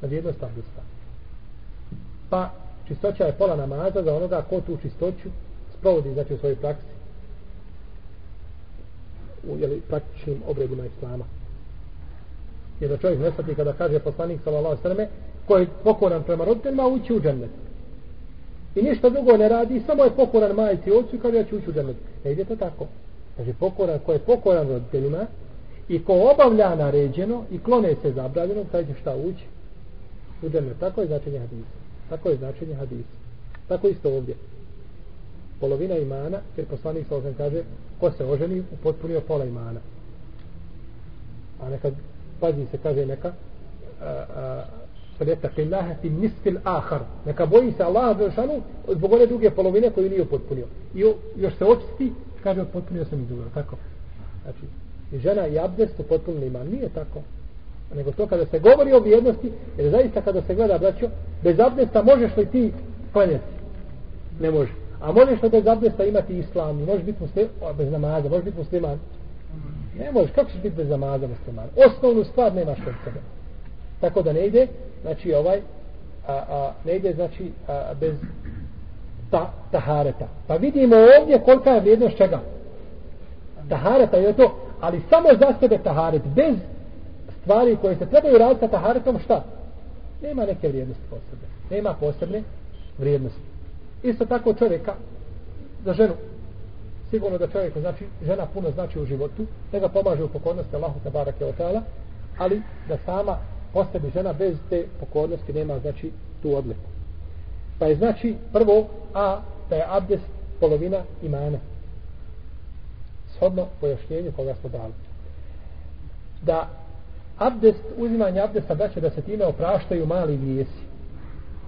Na vrijednost abdesta. Pa čistoća je pola namaza za onoga ko tu čistoću sprovodi znači u svojoj praksi u jeli, praktičnim obredima islama. Jer da čovjek ne kada kaže poslanik sallallahu alejhi ko je pokoran prema roditeljima ući u džennet. I ništa drugo ne radi samo je pokoran majici i ocu i kaže ja ću ući u džennet. Ne ide to tako. Kaže pokoran ko je pokoran roditeljima i ko obavlja naređeno i klone se zabranjeno taj će šta ući u džennet. Tako je značenje hadisa. Tako je značenje hadisa. Tako isto ovdje polovina imana jer poslanik sa kaže ko se oženi upotpunio pola imana a neka, pazi se kaže neka Fadeta fillaha fi nisfil ahar. Neka boji se Allah Đelšanu zbog one druge polovine koju nije upotpunio. I još se očisti, kaže upotpunio sam i drugo. Tako. Znači, i žena i abdest upotpunili ima. Nije tako. Nego to kada se govori o vrijednosti, jer zaista kada se gleda, braćo, bez abdesta možeš li ti klanjati? Ne može. A možeš od bez abdesta imati islam? Možeš biti musliman, bez namaza, možeš biti musliman? Ne možeš. Kako ćeš biti bez namaza musliman? Osnovnu stvar nemaš kod sebe. Tako da ne ide, znači ovaj, a, a, ne ide znači a, bez ta, tahareta. Pa vidimo ovdje kolika je vrijednost čega. Tahareta je to, ali samo za sebe taharet, bez stvari koje se trebaju raditi sa taharetom, šta? Nema neke vrijednosti posebne. Nema posebne vrijednosti. Isto tako čovjeka, za ženu, sigurno da čovjek, znači, žena puno znači u životu, da ga pomaže u pokornosti Allahu tabarake o ta'ala, ali da sama po sebi žena bez te pokornosti nema, znači, tu odliku. Pa je znači, prvo, a, da je abdest polovina imana. Shodno pojašnjenju koga smo dali. Da abdest, uzimanje abdesta braće da se time opraštaju mali grijesi.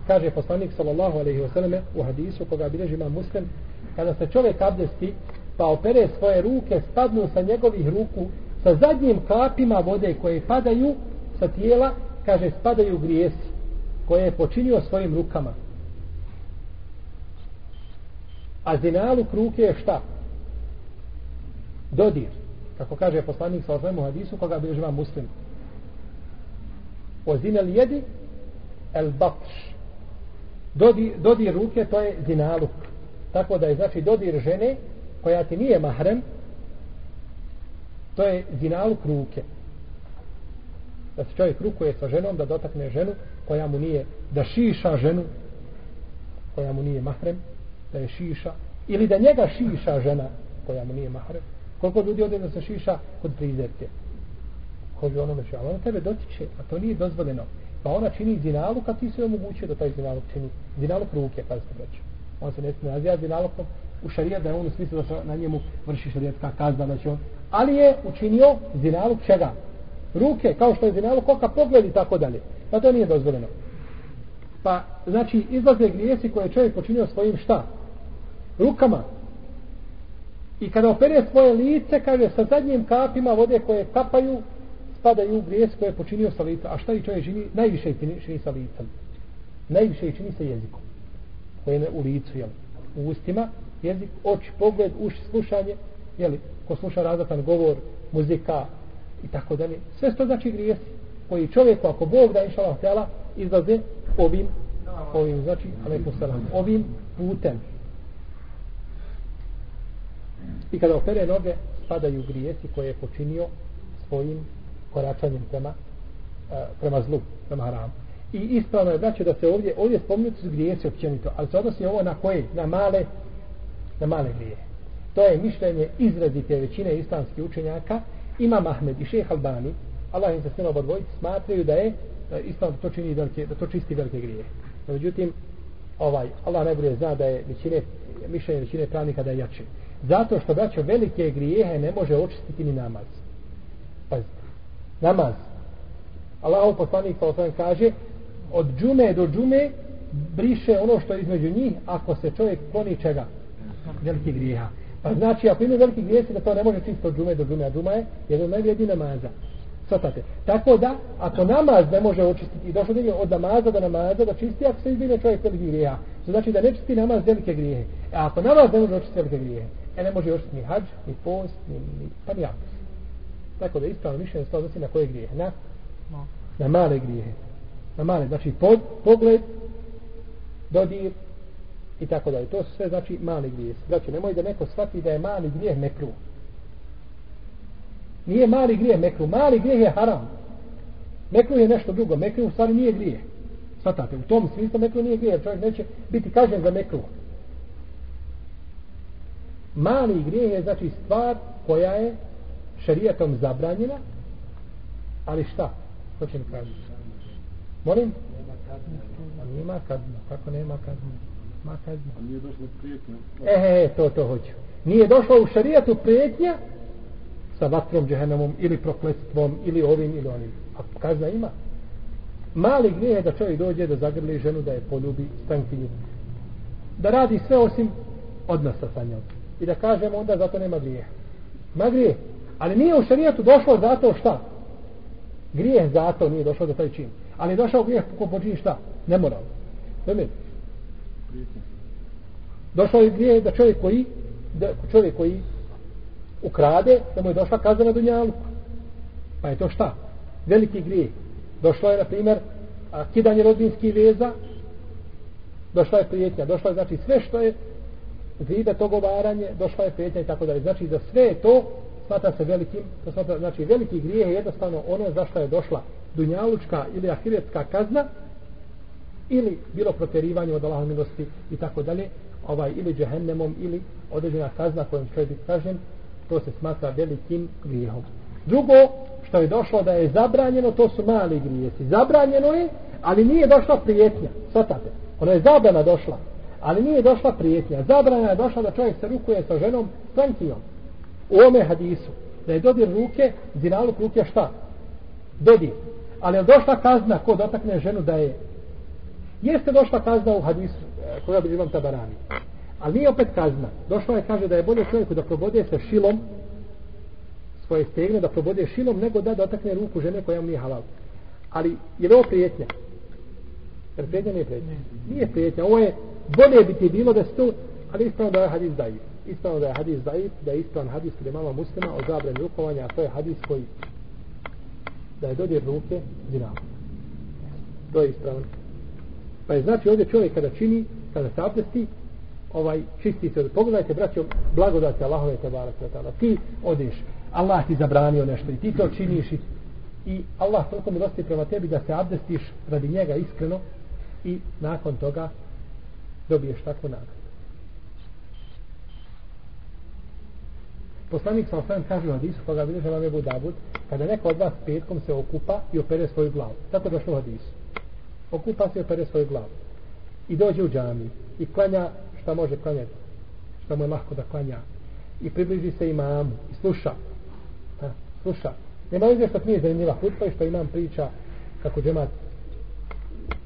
Kaže poslanik sallallahu alejhi ve selleme u hadisu koga bilježi ima muslim, kada se čovjek abdesti pa opere svoje ruke, spadnu sa njegovih ruku sa zadnjim kapima vode koje padaju sa tijela, kaže spadaju grijesi koje je počinio svojim rukama. A zinalu ruke je šta? Dodir. Kako kaže poslanik sallallahu alejhi ve hadisu koga bilježi ima muslim ozinel jedi el batš dodir, dodir ruke to je zinaluk. Tako da je znači dodir žene koja ti nije mahrem to je zinaluk ruke. Da se čovjek rukuje sa ženom da dotakne ženu koja mu nije da šiša ženu koja mu nije mahrem da je šiša ili da njega šiša žena koja mu nije mahrem. Koliko ljudi ode da se šiša kod prizerke? Koji onome što, ali ono tebe dotiče, a to nije dozvoljeno. Pa ona čini zinalu kad ti se omogućuje da taj zinalu čini. Zinaluk ruke, pazite braću. On se ne smije nazija zinalukom u šarijat da je on u smislu da se na njemu vrši šarijatska kazna, da će on. Ali je učinio zinalu čega? Ruke, kao što je zinaluk oka, pogled i tako dalje. Pa to nije dozvoljeno. Pa, znači, izlaze grijesi koje je čovjek počinio svojim šta? Rukama. I kada opere svoje lice, kaže, sa zadnjim kapima vode koje kapaju, spadaju u grijes koje je počinio sa lica. A šta i čovjek čini? Najviše čini, čini sa licem. Najviše čini sa jezikom. Koje je u licu, jel? U ustima, jezik, oči, pogled, uši, slušanje, jel? Ko sluša razatan govor, muzika i tako dalje. Sve to znači grijesi koji čovjeku, ako Bog da inša Allah izlaze ovim, ovim, znači, alaikum salam, ovim putem. I kada opere noge, spadaju grijesi koje je počinio svojim koračanjem prema, e, prema zlu, prema haramu. I ispravno je znači da se ovdje, ovdje spomenuti su grijesi općenito, ali se odnosi ovo na koje? Na male, na male grije. To je mišljenje izrazite većine islamskih učenjaka. Ima Mahmed i šeha Albani, Allah im se sve obodvojici, smatraju da je e, islam to čini velike, da to čisti velike grije. No, međutim, ovaj, Allah najbolje zna da je većine, mišljenje većine pravnika da je jače. Zato što braćo velike grijehe ne može očistiti ni namaz. Pazite. Namaz. Allahov poslanik sa osvijem kaže od džume do džume briše ono što je između njih ako se čovjek kloni čega? Veliki grijeha. Pa znači ako ima veliki grijesi da to ne može čisto od džume do džume, a džuma je jedan od namaza. Svatate. Tako da, ako namaz ne može očistiti, i došlo da od namaza do namaza da čisti, ako se izbine čovjek veliki grijeha. To znači da ne čisti namaz velike grijehe. A ako namaz ne može očistiti velike grijehe, e ne može očistiti ni hađ, ni post, ni, ni pa ni abdest. Tako da ispravno mišljenje se odnosi na koje grijehe? Na, na male grijehe. Na male, znači pod, pogled, dodir i tako dalje. To su sve znači mali grijeh. Znači, nemoj da neko shvati da je mali grijeh nekruh. Nije mali grijeh mekru. Mali grijeh je haram. Mekru je nešto drugo. Mekru u stvari nije grijeh. Svatate, u tom smislu mekru nije grijeh. Čovjek neće biti kažen za mekru. Mali grijeh je znači stvar koja je šarijatom zabranjena. Ali šta? Ko će mi kaži? Molim? Nema kazna. Kako nema kazna? Ma kazna. A nije došlo prijetnja? E, e, to, to hoću. Nije došlo u šarijatu prijetnja, sa vatrom džehennemom ili prokletstvom ili ovim ili onim. A kazna ima. Mali grijeh je da čovjek dođe da zagrli ženu da je poljubi stankinju. Da radi sve osim odnosa sa njom. I da kažemo onda zato nema grijeh. Ma grijeh. Ali nije u šarijetu došlo zato šta? Grijeh zato nije došao za taj čin. Ali je došao grijeh ko počini šta? Ne moral. Došao je grijeh da čovjek koji da čovjek koji ukrade, da mu je došla kazna na dunjalu. Pa je to šta? Veliki grije. Došlo je, na primjer, kidanje rodinskih veza, došla je prijetnja, došla je, znači, sve što je zida, togovaranje, došla je prijetnja i tako dalje. Znači, za sve to smatra se velikim, to smatra, znači, veliki grijeh je jednostavno ono za što je došla dunjalučka ili ahiretska kazna, ili bilo proterivanje od Allahom milosti i tako dalje, ovaj, ili džehennemom, ili određena kazna kojom će biti kažen, to se smatra velikim grijehom. Drugo, što je došlo da je zabranjeno, to su mali grijesi. Zabranjeno je, ali nije došla prijetnja. Svatate, ona je zabrana došla, ali nije došla prijetnja. Zabrana je došla da čovjek se rukuje sa ženom strankijom. U ome hadisu, da je dodir ruke, zinaluk ruke šta? Dodir. Ali je došla kazna ko dotakne ženu da je Jeste došla kazna u hadisu eh, koja bi imam tabarani. Ali nije opet kazna. Došla je kaže da je bolje čovjeku da probode sa šilom svoje stegne, da probode šilom, nego da dotakne ruku žene koja mu nije halal. Ali je li ovo prijetnja? Jer prijetnja nije prijetnja. Nije prijetnja. Ovo je bolje bi ti bilo da se to, ali ispravno da je ovaj hadis dajiv. Ispravno da je hadis daif, da je ispravan hadis kod imama muslima o zabrani rukovanja, a to je hadis koji da je dodir ruke zinama. To je ispravan. Pa je znači ovdje čovjek kada čini, kada se abdesti, ovaj čisti se. Pogledajte, braćo, blagodate Allahove te barak Ti odeš, Allah ti zabranio nešto i ti to činiš i, i Allah toliko milosti prema tebi da se abdestiš radi njega iskreno i nakon toga dobiješ takvu nagradu. Poslanik sa osvijem kaže u hadisu, koga bilježe vam je Budabud, kada neko od vas petkom se okupa i opere svoju glavu. Tako došlo u hadisu. okupa se i opere svoju glavu. I dođe u džami i klanja šta može klanjati. Šta mu je lahko da klanja. I približi se imamu i sluša. Ha, sluša. Nema ovdje što nije zanimljiva hutba i što imam priča kako džemat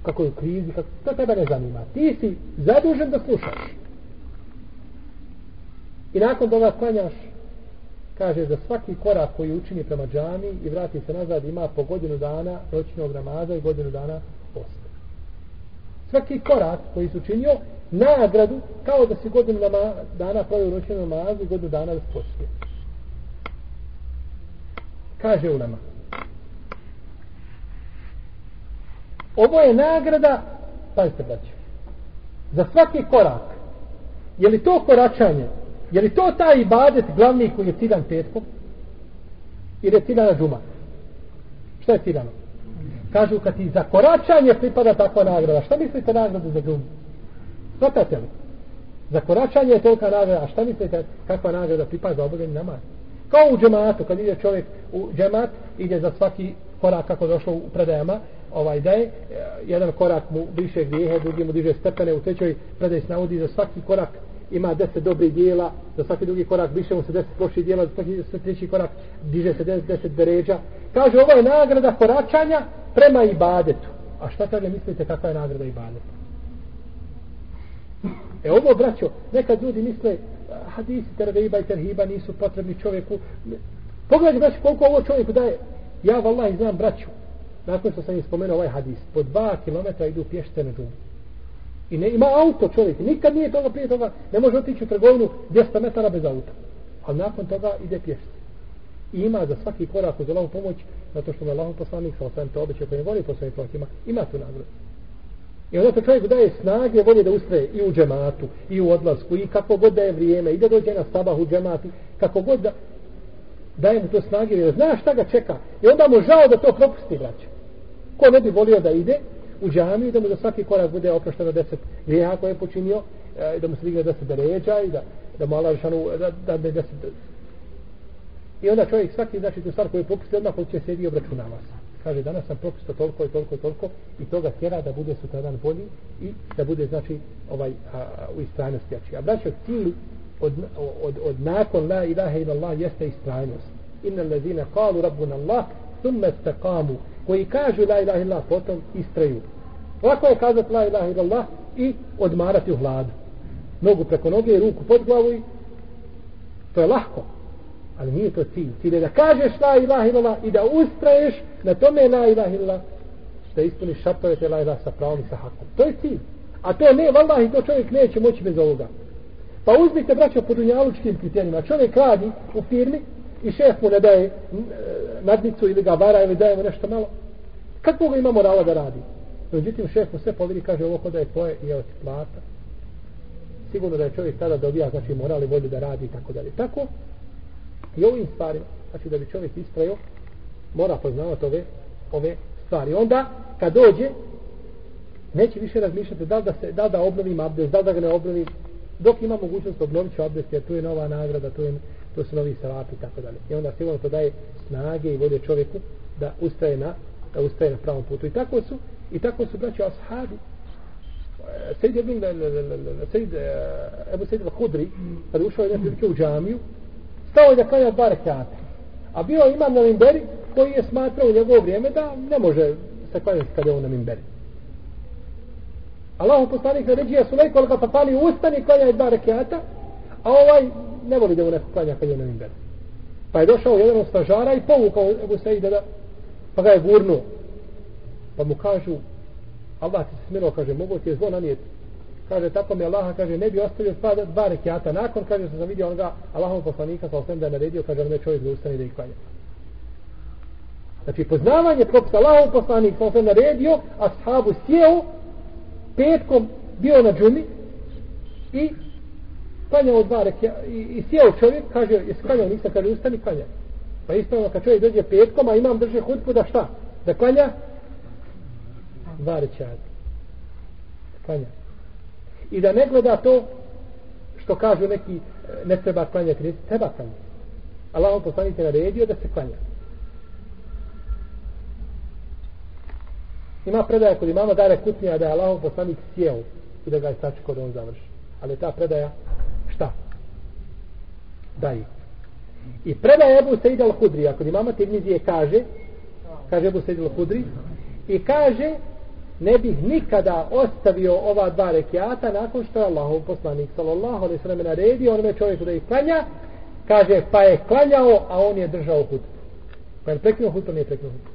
kako je u krizi, kako, to tebe ne zanima. Ti si zadužen da slušaš. I nakon toga klanjaš, kaže za svaki korak koji učini prema džami i vrati se nazad ima po godinu dana noćnog namaza i godinu dana posta. Svaki korak koji su učinio nagradu kao da si godinu dana provio noćnog namaza i godinu dana da. Kaže u nama. Ovo je nagrada, pazite braće, za svaki korak. Je li to koračanje Je li to taj ibadet glavni koji je ciljan petkom? Ili je ciljana džuma? Šta je ciljano? Kažu kad ti za koračanje pripada takva nagrada. Šta mislite nagradu za džumu? Svatate li? Za koračanje je tolika nagrada. A šta mislite kakva nagrada pripada za obavljanje namaz? Kao u džematu, kad ide čovjek u džemat, ide za svaki korak kako došlo u predajama, ovaj da je, e, jedan korak mu više grijehe, drugi mu diže stepene, u trećoj predaj se navodi za svaki korak ima deset dobrih dijela, za svaki drugi korak više mu se deset loših dijela, za svaki treći korak diže se deset, deset beređa. Kaže, ovo je nagrada koračanja prema ibadetu. A šta kaže, mislite kakva je nagrada ibadetu? E ovo, braćo, nekad ljudi misle, hadisi terveiba i terhiba nisu potrebni čovjeku. Pogledajte, braćo, koliko ovo čovjeku daje. Ja, vallaha, znam, braću, nakon što sam im spomenuo ovaj hadis, po dva kilometra idu pješte na džumu. I ne ima auto čovjek. Nikad nije toga prije toga. Ne može otići u trgovinu 200 metara bez auta. Ali nakon toga ide pješice. I ima za svaki korak uz Allahom pomoć, zato što me Allahom poslanik sa osam te običaj koji ne voli po svojim prohima, ima tu nagradu. I onda to čovjek daje snage, volje da ustraje i u džematu, i u odlasku, i kako god da je vrijeme, i da dođe na sabah u džemati, kako god da daje mu to snage, jer zna šta ga čeka. I onda mu žao da to propusti, braće. Ko ne bi volio da ide, u džamiju da mu za svaki korak bude oprošteno deset grijeha koje je počinio e, da mu se digne deset deređa i da, da mu Allah šanu da, da ne deset i onda čovjek svaki znači tu stvar koju propusti propustio odmah će sedi i obračunava se kaže danas sam propustio toliko i toliko i toliko i toga tjera da bude sutradan bolji i da bude znači ovaj a, u istrajnosti jači. a braćo cilj od, od, od nakon la ilaha ila Allah jeste istrajnost inna lezine kalu rabbuna Allah thumme stakamu koji kažu la ilaha illallah potom istraju. Lako je kazati la ilaha illallah i odmarati u hladu nogu preko noge i ruku pod glavu i to je lahko ali nije to cilj. Cilj je da kažeš la ilaha illallah i da ustraješ na tome la ilaha illallah da ispuniš šartove te la ilaha sa pravom i sa hakom. To je cilj. A to ne, vallahi, to čovjek neće moći bez ovoga. Pa uzmite braćo po dunjalučkim kriterijima. Čovjek radi u firmi i šef mu ne daje e, nadnicu ili ga vara ili daje mu nešto malo. Kako ga ima morala da radi? Međutim šef mu sve povidi kaže ovo kod je tvoje i evo ti plata. Sigurno da je čovjek tada dobija znači moral i volju da radi i tako dalje. Tako i ovim stvarima znači da bi čovjek istrajo, mora poznavati ove, ove stvari. Onda kad dođe neće više razmišljati da li da, se, da, da obnovim abdest, da li da ga ne obnovim. Dok ima mogućnost obnovit ću abdest jer tu je nova nagrada, tu je to su novi salati i tako dalje. I onda sigurno to daje snage i vode čovjeku da ustaje na da ustaje na pravom putu. I tako su i tako su braći ashabi e, Sejid Ibn e, e, Sejid Ebu Sejid Al-Hudri kada ušao jedan prilike u džamiju stao je da klanja dva rekata. A bio imam na Limberi koji je smatrao u njegovo vrijeme da ne može se klanjati kada je on na Limberi. Allahu poslanik naređuje Sulejko pa pali ustani klanja dva rekata a ovaj ne voli da mu neko klanja kad je na minberu. Pa je došao jedan od stražara i povukao Ebu Sejde da, pa ga je gurnuo. Pa mu kažu, Allah ti se sminuo, kaže, mogu ti je zlo nanijeti. Kaže, tako mi Allah, kaže, ne bi ostavio dva, dva rekiata. Nakon, kaže, sam vidio onoga Allahom poslanika, sa osvijem da je naredio, kaže, on je čovjek da ustane da ih klanja. Znači, poznavanje propisa Allahom poslanika, sa osvijem naredio, a sahabu sjeo, petkom bio na džumi i klanjao dva reke i, i sjeo čovjek, kaže, jesi klanjao, nisam, kaže, ustani, klanja. Pa ispravno, kad čovjek dođe petkom, a imam drže hutbu, da šta? Da klanja? Dva rećata. Klanja. I da ne gleda to, što kažu neki, ne treba klanjati, ne treba klanjati. Allah on poslanite naredio da se klanja. Ima predaja kod imama Dare Kutnija da je Allahov poslanik sjeo i da ga je sačekao da on završi. Ali ta predaja? Daji. I predaja Ebu Sejid al-Hudri, kod imama Tirmizije kaže, kaže Ebu Sejid al-Hudri, i kaže, ne bih nikada ostavio ova dva rekiata nakon što je Allahov poslanik sallallahu alaihi sallam naredio onome čovjeku da ih klanja, kaže, pa je klanjao, a on je držao hudbu. Pa je prekinuo hudbu, nije prekinuo hudbu.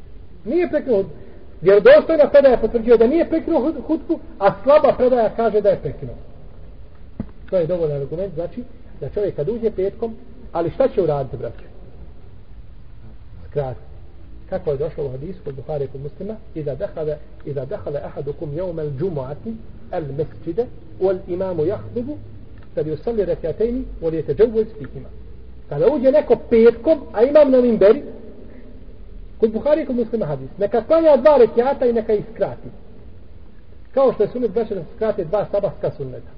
Nije prekinuo hudbu. Vjerodostojna predaja potvrđuje da nije prekinuo hudbu, a slaba predaja kaže da je prekinuo. To je dovoljan argument, znači da čovjek kad uđe petkom, ali šta će uraditi, braće? Skrati. Kako je došlo u hadisu kod Buhari kod muslima, iza dehale, iza dehale ahadukum jevme al džumuati al mesčide, wal imamu jahdubu, kad je usalli rekiatejni, wal je teđevu fihima. Kada uđe neko petkom, a imam na mimberi, kod Buhari kod muslima hadis, neka klanja dva rekiata i neka ih skrati. Kao što je sunet braće da skrate dva sabahska sunneta.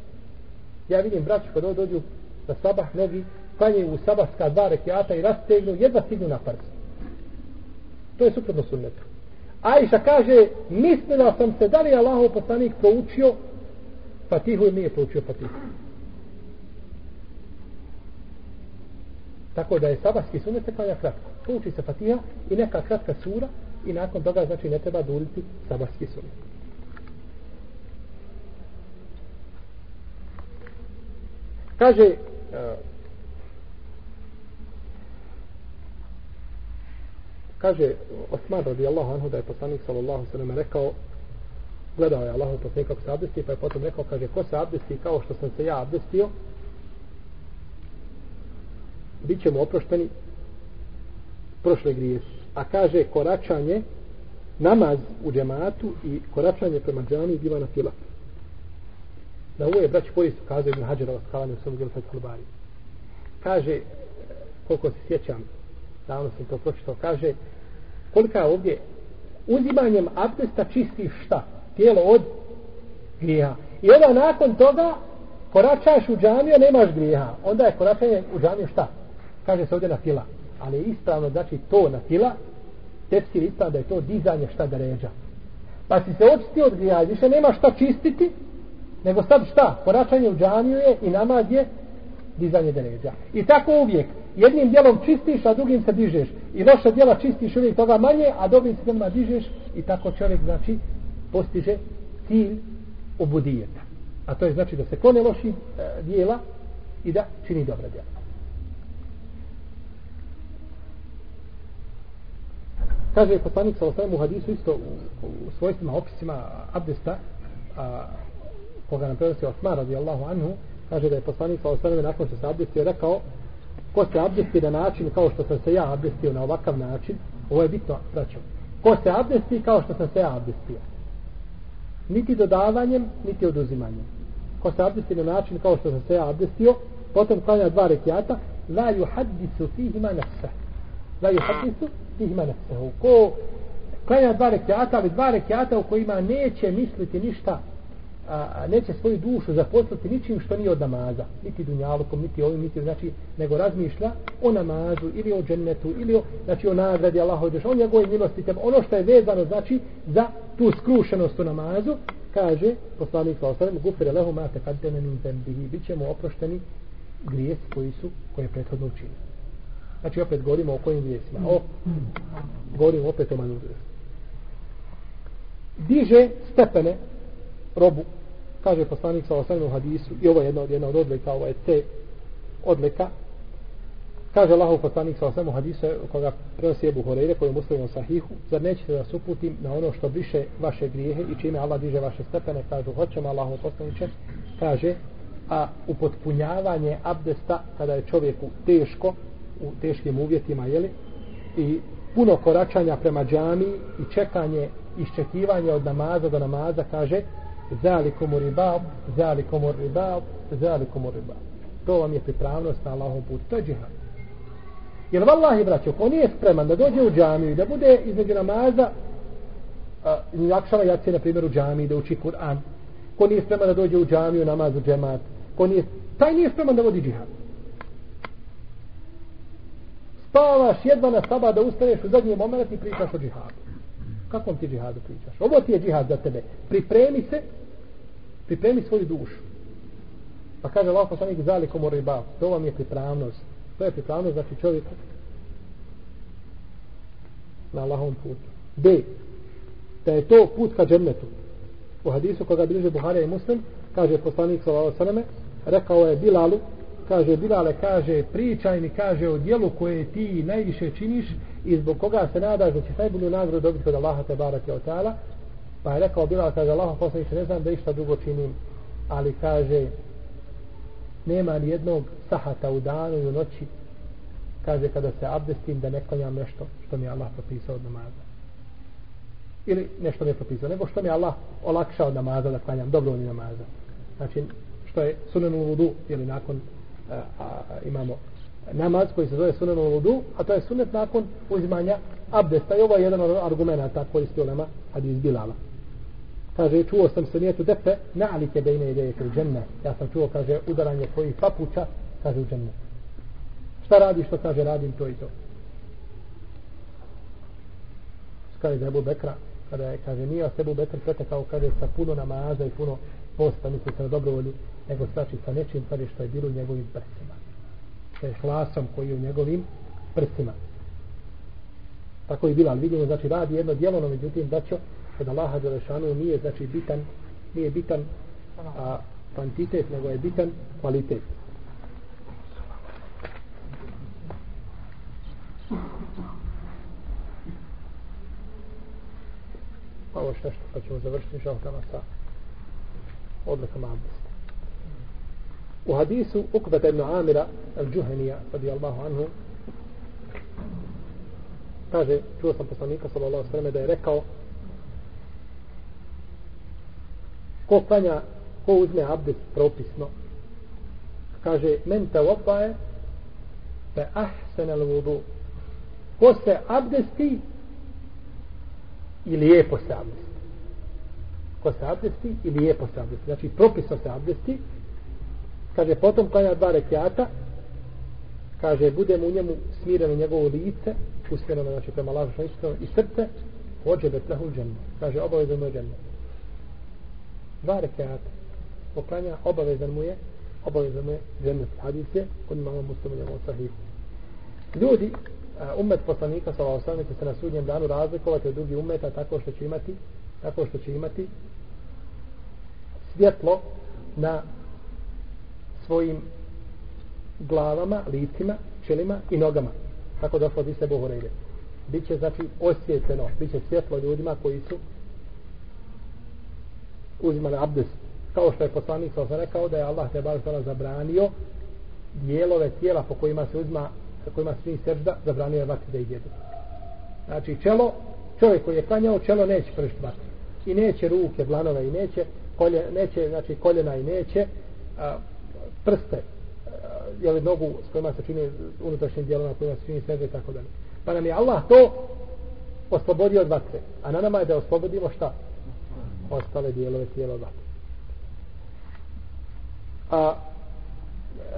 Ja vidim braću kad dođu na sabah, mnogi klanjaju u sabahska dva rekiata i rastegnu, jedva stignu na prst. To je suprotno sunnetu. Ajša kaže, mislila sam se da li Allahov poslanik proučio Fatihu ili nije proučio Fatihu. Tako da je sabahski sunnet se klanja kratko. Prouči se Fatiha i neka kratka sura i nakon toga znači ne treba duliti sabahski sunnet. Kaže, kaže Osman radijallahu anhu da je poslanik sallallahu sallam rekao gledao je Allahu poslanik kako se abdesti pa je potom rekao kaže ko se abdesti kao što sam se ja abdestio bit ćemo oprošteni prošle grijesi a kaže koračanje namaz u džematu i koračanje prema džami biva na fila na ovo je brać, koji su kazali Ibn Hađarova skalanje u svom djelu Fethulbari kaže koliko se sjećam davno sam to pročitao, kaže kolika je ovdje uzimanjem abdesta čistiš šta? Tijelo od grija. I onda nakon toga koračaš u džamiju, nemaš grijeha. Onda je koračanje u džamiju šta? Kaže se ovdje na fila. Ali je ispravno, znači to na fila, tepsir ispravno da je to dizanje šta da ređa. Pa si se očistio od grijeha, više nema šta čistiti, nego sad šta? Koračanje u džamiju je i namaz je dizanje deređa. I tako uvijek jednim dijelom čistiš, a drugim se dižeš. I loša dijela čistiš uvijek toga manje, a dobrim se dijelima dižeš i tako čovjek znači postiže cilj obudijeta. A to je znači da se kone loši e, dijela i da čini dobra dijela. Kaže poslanik sa osvijem u hadisu isto u, u svojstvima opisima abdesta a, koga nam prenosi Osman radijallahu anhu kaže da je poslanik sa osvijem nakon što se abdestio rekao ko se abdesti na način kao što sam se ja abdestio na ovakav način, ovo je bitno, braćo, ko se abdesti kao što sam se ja abdestio. Niti dodavanjem, niti oduzimanjem. Ko se abdesti na način kao što sam se ja abdestio, potom klanja dva rekiata, la ju fihima nefse. La ju fihima nefse. Ko klanja dva rekiata, ali dva rekiata u kojima neće misliti ništa a, neće svoju dušu zaposliti ničim što nije od namaza, niti dunjalukom, niti ovim, niti znači, nego razmišlja o namazu ili o džennetu ili o, znači, o nagradi Allaha odeš, o njegove milosti, tem, ono što je vezano znači za tu skrušenost u namazu, kaže poslanik sa osadem, gufire lehu ma te te min zembihi, bit ćemo oprošteni grijesi koji su, koje je prethodno učinili. Znači opet govorimo o kojim grijesima. O, govorimo opet o manju Diže stepene robu kaže poslanik sa osam u hadisu i ovo je jedna od, jedna od odlika ovo je te odlika. Kaže Allahov poslanik sa osam u hadisu koga prenosi Ebu Horeire koji je muslimom sahihu zar nećete da suputim na ono što briše vaše grijehe i čime Allah diže vaše stepene? Kaže hoćemo Allahov poslaniče. Kaže a upotpunjavanje abdesta kada je čovjeku teško u teškim uvjetima jeli, i puno koračanja prema džami i čekanje iščekivanje od namaza do namaza kaže zalikum ribab, zalikum ribab, zalikum ribab. To vam je pripravnost na Allahom putu. To je džihad. Jer vallahi, braćo, ko nije spreman da dođe u džamiju i da bude između namaza, jakšava jacije, na primjer, u džamiji, da uči Kur'an, ko nije spreman da dođe u džamiju, namaz u džemat, ko nije, taj nije spreman da vodi džihad. Spavaš jedva na saba da ustaneš u zadnji moment i pričaš o džihadu. Kakvom ti džihadu pričaš? Ovo ti je džihad za tebe. Pripremi se, pripremi svoju dušu. Pa kaže Allah poslanik zalikom u ribav. To vam je pripravnost. To je pripravnost znači čovjeka na Allahovom putu. B. Da je to put ka džennetu. U hadisu koga bliže Buharija i Muslim, kaže poslanik sallallahu alejhi rekao je Bilalu, kaže Bilale, kaže pričaj mi, kaže o dijelu koje ti najviše činiš i zbog koga se nadaš da će najbolju nagradu dobiti kod Allaha te barake od ta'ala. Pa je rekao Bilal, kaže Allah poslaniče, ne znam da išta drugo činim, ali kaže nema ni jednog sahata u danu i u noći kaže kada se abdestim da ne klanjam nešto što mi je Allah propisao od namaza ili nešto mi je propisao nego što mi je Allah olakšao od namaza da klanjam dobrovoljni namaza znači što je sunan u vudu ili nakon a, a, imamo namaz koji se zove sunan u a to je sunnet nakon uzimanja abdesta. I ovo je jedan od argumenta koji su ulema hadis Bilala. Kaže čuo sam se nijetu defe na'like bejne ideje kri dženne. Ja sam čuo kaže udaranje tvojih papuča kaže u dženne. Šta radi što kaže radim to i to. Kaže za Ebu Bekra kada je kaže nije se Ebu Bekra pretekao kaže sa puno namaza i puno posta misli se na dobrovolju nego znači sa nečim pa kaže što je bilo u njegovim prstima sa je hlasom koji je u njegovim prstima tako je bilo ali vidimo znači radi jedno djelo no međutim da će kod Allaha Đelešanu nije znači bitan nije bitan a, kvantitet nego je bitan kvalitet. Pa ovo što pa ćemo završiti žalkama sa odlikama abdesta. U hadisu Ukbeta ibn Amira al-Džuhenija radijallahu anhu kaže, čuo sam poslanika sallallahu sallam da je rekao ko klanja, ko uzme abdest propisno? Kaže, men te opaje fe ahsen al vudu ko se abdesti i lijepo se abdesti? Ko se abdesti i lijepo se abdesti? Znači propisno se abdesti kaže potom klanja dva rekiata. Kaže budemo u njemu smireno njegovo lice usmjereno znači prema lažu što i srce hođe bet lehu dženu kaže obavezan mu je džemno. dva rekiata. Poklanja obavezan mu je obavezan mu je dženu hadis je kod imamo muslimu njegovom sahihu ljudi umet poslanika sa alejhi će se na sudnjem danu razlikovati od drugih umeta tako što će imati tako što će imati svjetlo na svojim glavama, licima, čelima i nogama. Tako došlo od iste Bohorejde. Biće znači osvjetljeno, biće svjetlo ljudima koji su uzimali abdest. Kao što je poslanik sa rekao da je Allah te bar zabranio dijelove tijela po kojima se uzma sa kojima svi sežda, zabranio je vatri da ih jedu. Znači, čelo, čovjek koji je klanjao, čelo neće pršiti vatri. I neće ruke, blanove, i neće, kolje, neće, znači, koljena i neće, a, prste, eh, a, jeli nogu s kojima se čini unutrašnjim dijelom, na kojima se čini sežda i tako dalje. Pa nam je Allah to oslobodio od vatre. A na nama je da oslobodimo šta? Ostale dijelove tijela od vatre. A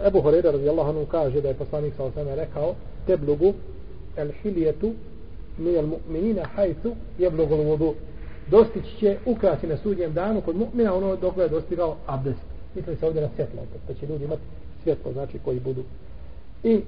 Ebu Horeira radijallahu anhu kaže da je poslanik sa osame rekao teblugu el hilijetu mi el mu'minina hajtu jeblugu vodu dostići će ukrasi na sudnjem danu kod mu'mina ono dok je dostigao abdest misli se ovdje na svjetlo da pa će ljudi imati svjetlo znači koji budu i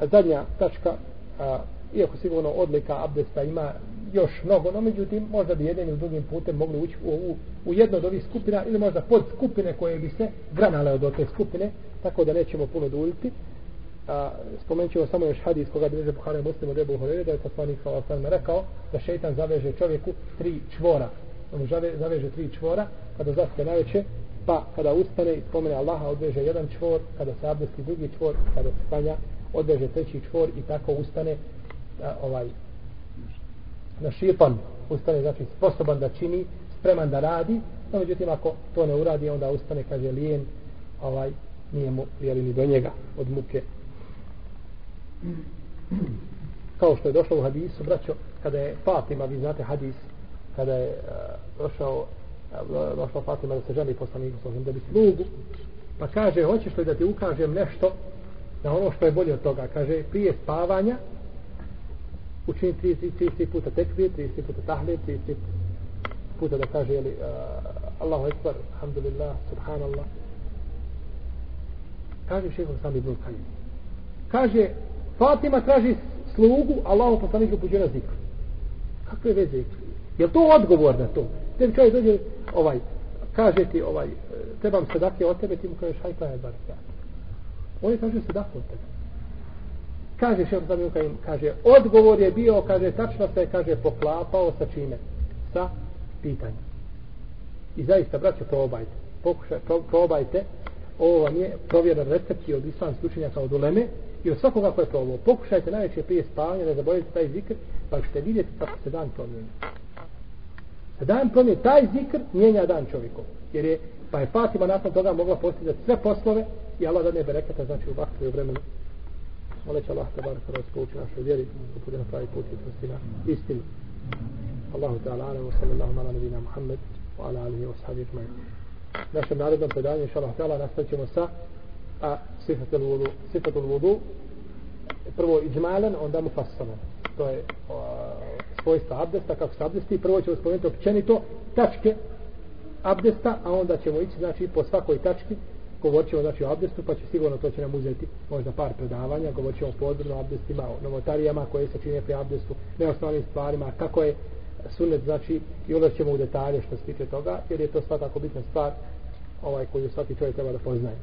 zadnja tačka a, iako sigurno odlika abdesta ima još mnogo, no međutim možda bi jedan ili drugim putem mogli ući u, u, u jedno od ovih skupina ili možda pod skupine koje bi se granale od te skupine, tako da nećemo puno duljiti. A, spomenut ćemo samo još hadis koga bi neže Buhara muslim od Ebu Horeire, da je poslanik sa rekao da šeitan zaveže čovjeku tri čvora. On zave, zaveže tri čvora kada zaspe najveće, pa kada ustane i spomene Allaha odveže jedan čvor, kada se abdesti drugi čvor, kada se spanja odveže treći čvor i tako ustane a, ovaj na šipan ustane znači sposoban da čini spreman da radi no međutim ako to ne uradi onda ustane kaže lijen ovaj nije mu jeli ni do njega od muke. Kao što je došlo u hadisu braćo kada je Fatima vi znate hadis kada je uh, došao uh, došla Fatima da se želi poslaniku sa da bi slugu pa kaže hoćeš li da ti ukažem nešto na ono što je bolje od toga kaže prije spavanja učini 30, 30 puta tekbir, 30 puta tahlil, 30 puta da kaže jeli, uh, Allahu Ekber, Alhamdulillah, Subhanallah. Kaže šehol sami Ibn Kajim. Kaže, Fatima traži slugu, Allahu poslanik upuđuje na zikr. Kakve veze? Je to odgovor na to? Te čovjek dođe, ovaj, kaže ti, ovaj, e, trebam sadake od tebe, ti mu kažeš, hajta je bar ja. Oni kaže sedake od tebe. Kaže šehol sami Ibn kaže, odgovor je bio, kaže, tačno se, kaže, poklapao sa čime? Sa pitanjem. I zaista, braće, probajte. Pokušaj, pro, probajte. Ovo vam je provjeran recept i od islamskih učenjaka od uleme i od svakoga ko je probao. Pokušajte najveće prije spavanja, ne zaboravite taj zikr, pa ćete vidjeti kako se dan promijeni. Pa dan promije, taj zikr mijenja dan čovjekom. Jer je, pa je Fatima nakon toga mogla postizati sve poslove i Allah da ne berekata, znači u vaktu i u vremenu. Moleće Allah te bar kada pouči našoj vjeri, da bude na pravi put i na istinu. Allahu ta'ala, ala wa sallallahu ala nabina Muhammed, wa ala alihi wa sahabi ajma'in. Našem narednom predanju, inša Allah ta'ala, nastavit sa a sifatul vudu, sifatul vudu, prvo iđmalen, onda mu fasalan. To je o, svojstva abdesta, kako se abdesti. Prvo ćemo spomenuti općenito tačke abdesta, a onda ćemo ići, znači, po svakoj tački, govorit ćemo, znači, o abdestu, pa će sigurno to će nam uzeti možda par predavanja, govorit ćemo podrobno o abdestima, o novotarijama koje se čine pri abdestu, neosnovnim stvarima, kako je sunet, znači, i onda ćemo u detalje što se tiče toga, jer je to svakako bitna stvar ovaj koju svaki čovjek treba da poznaje.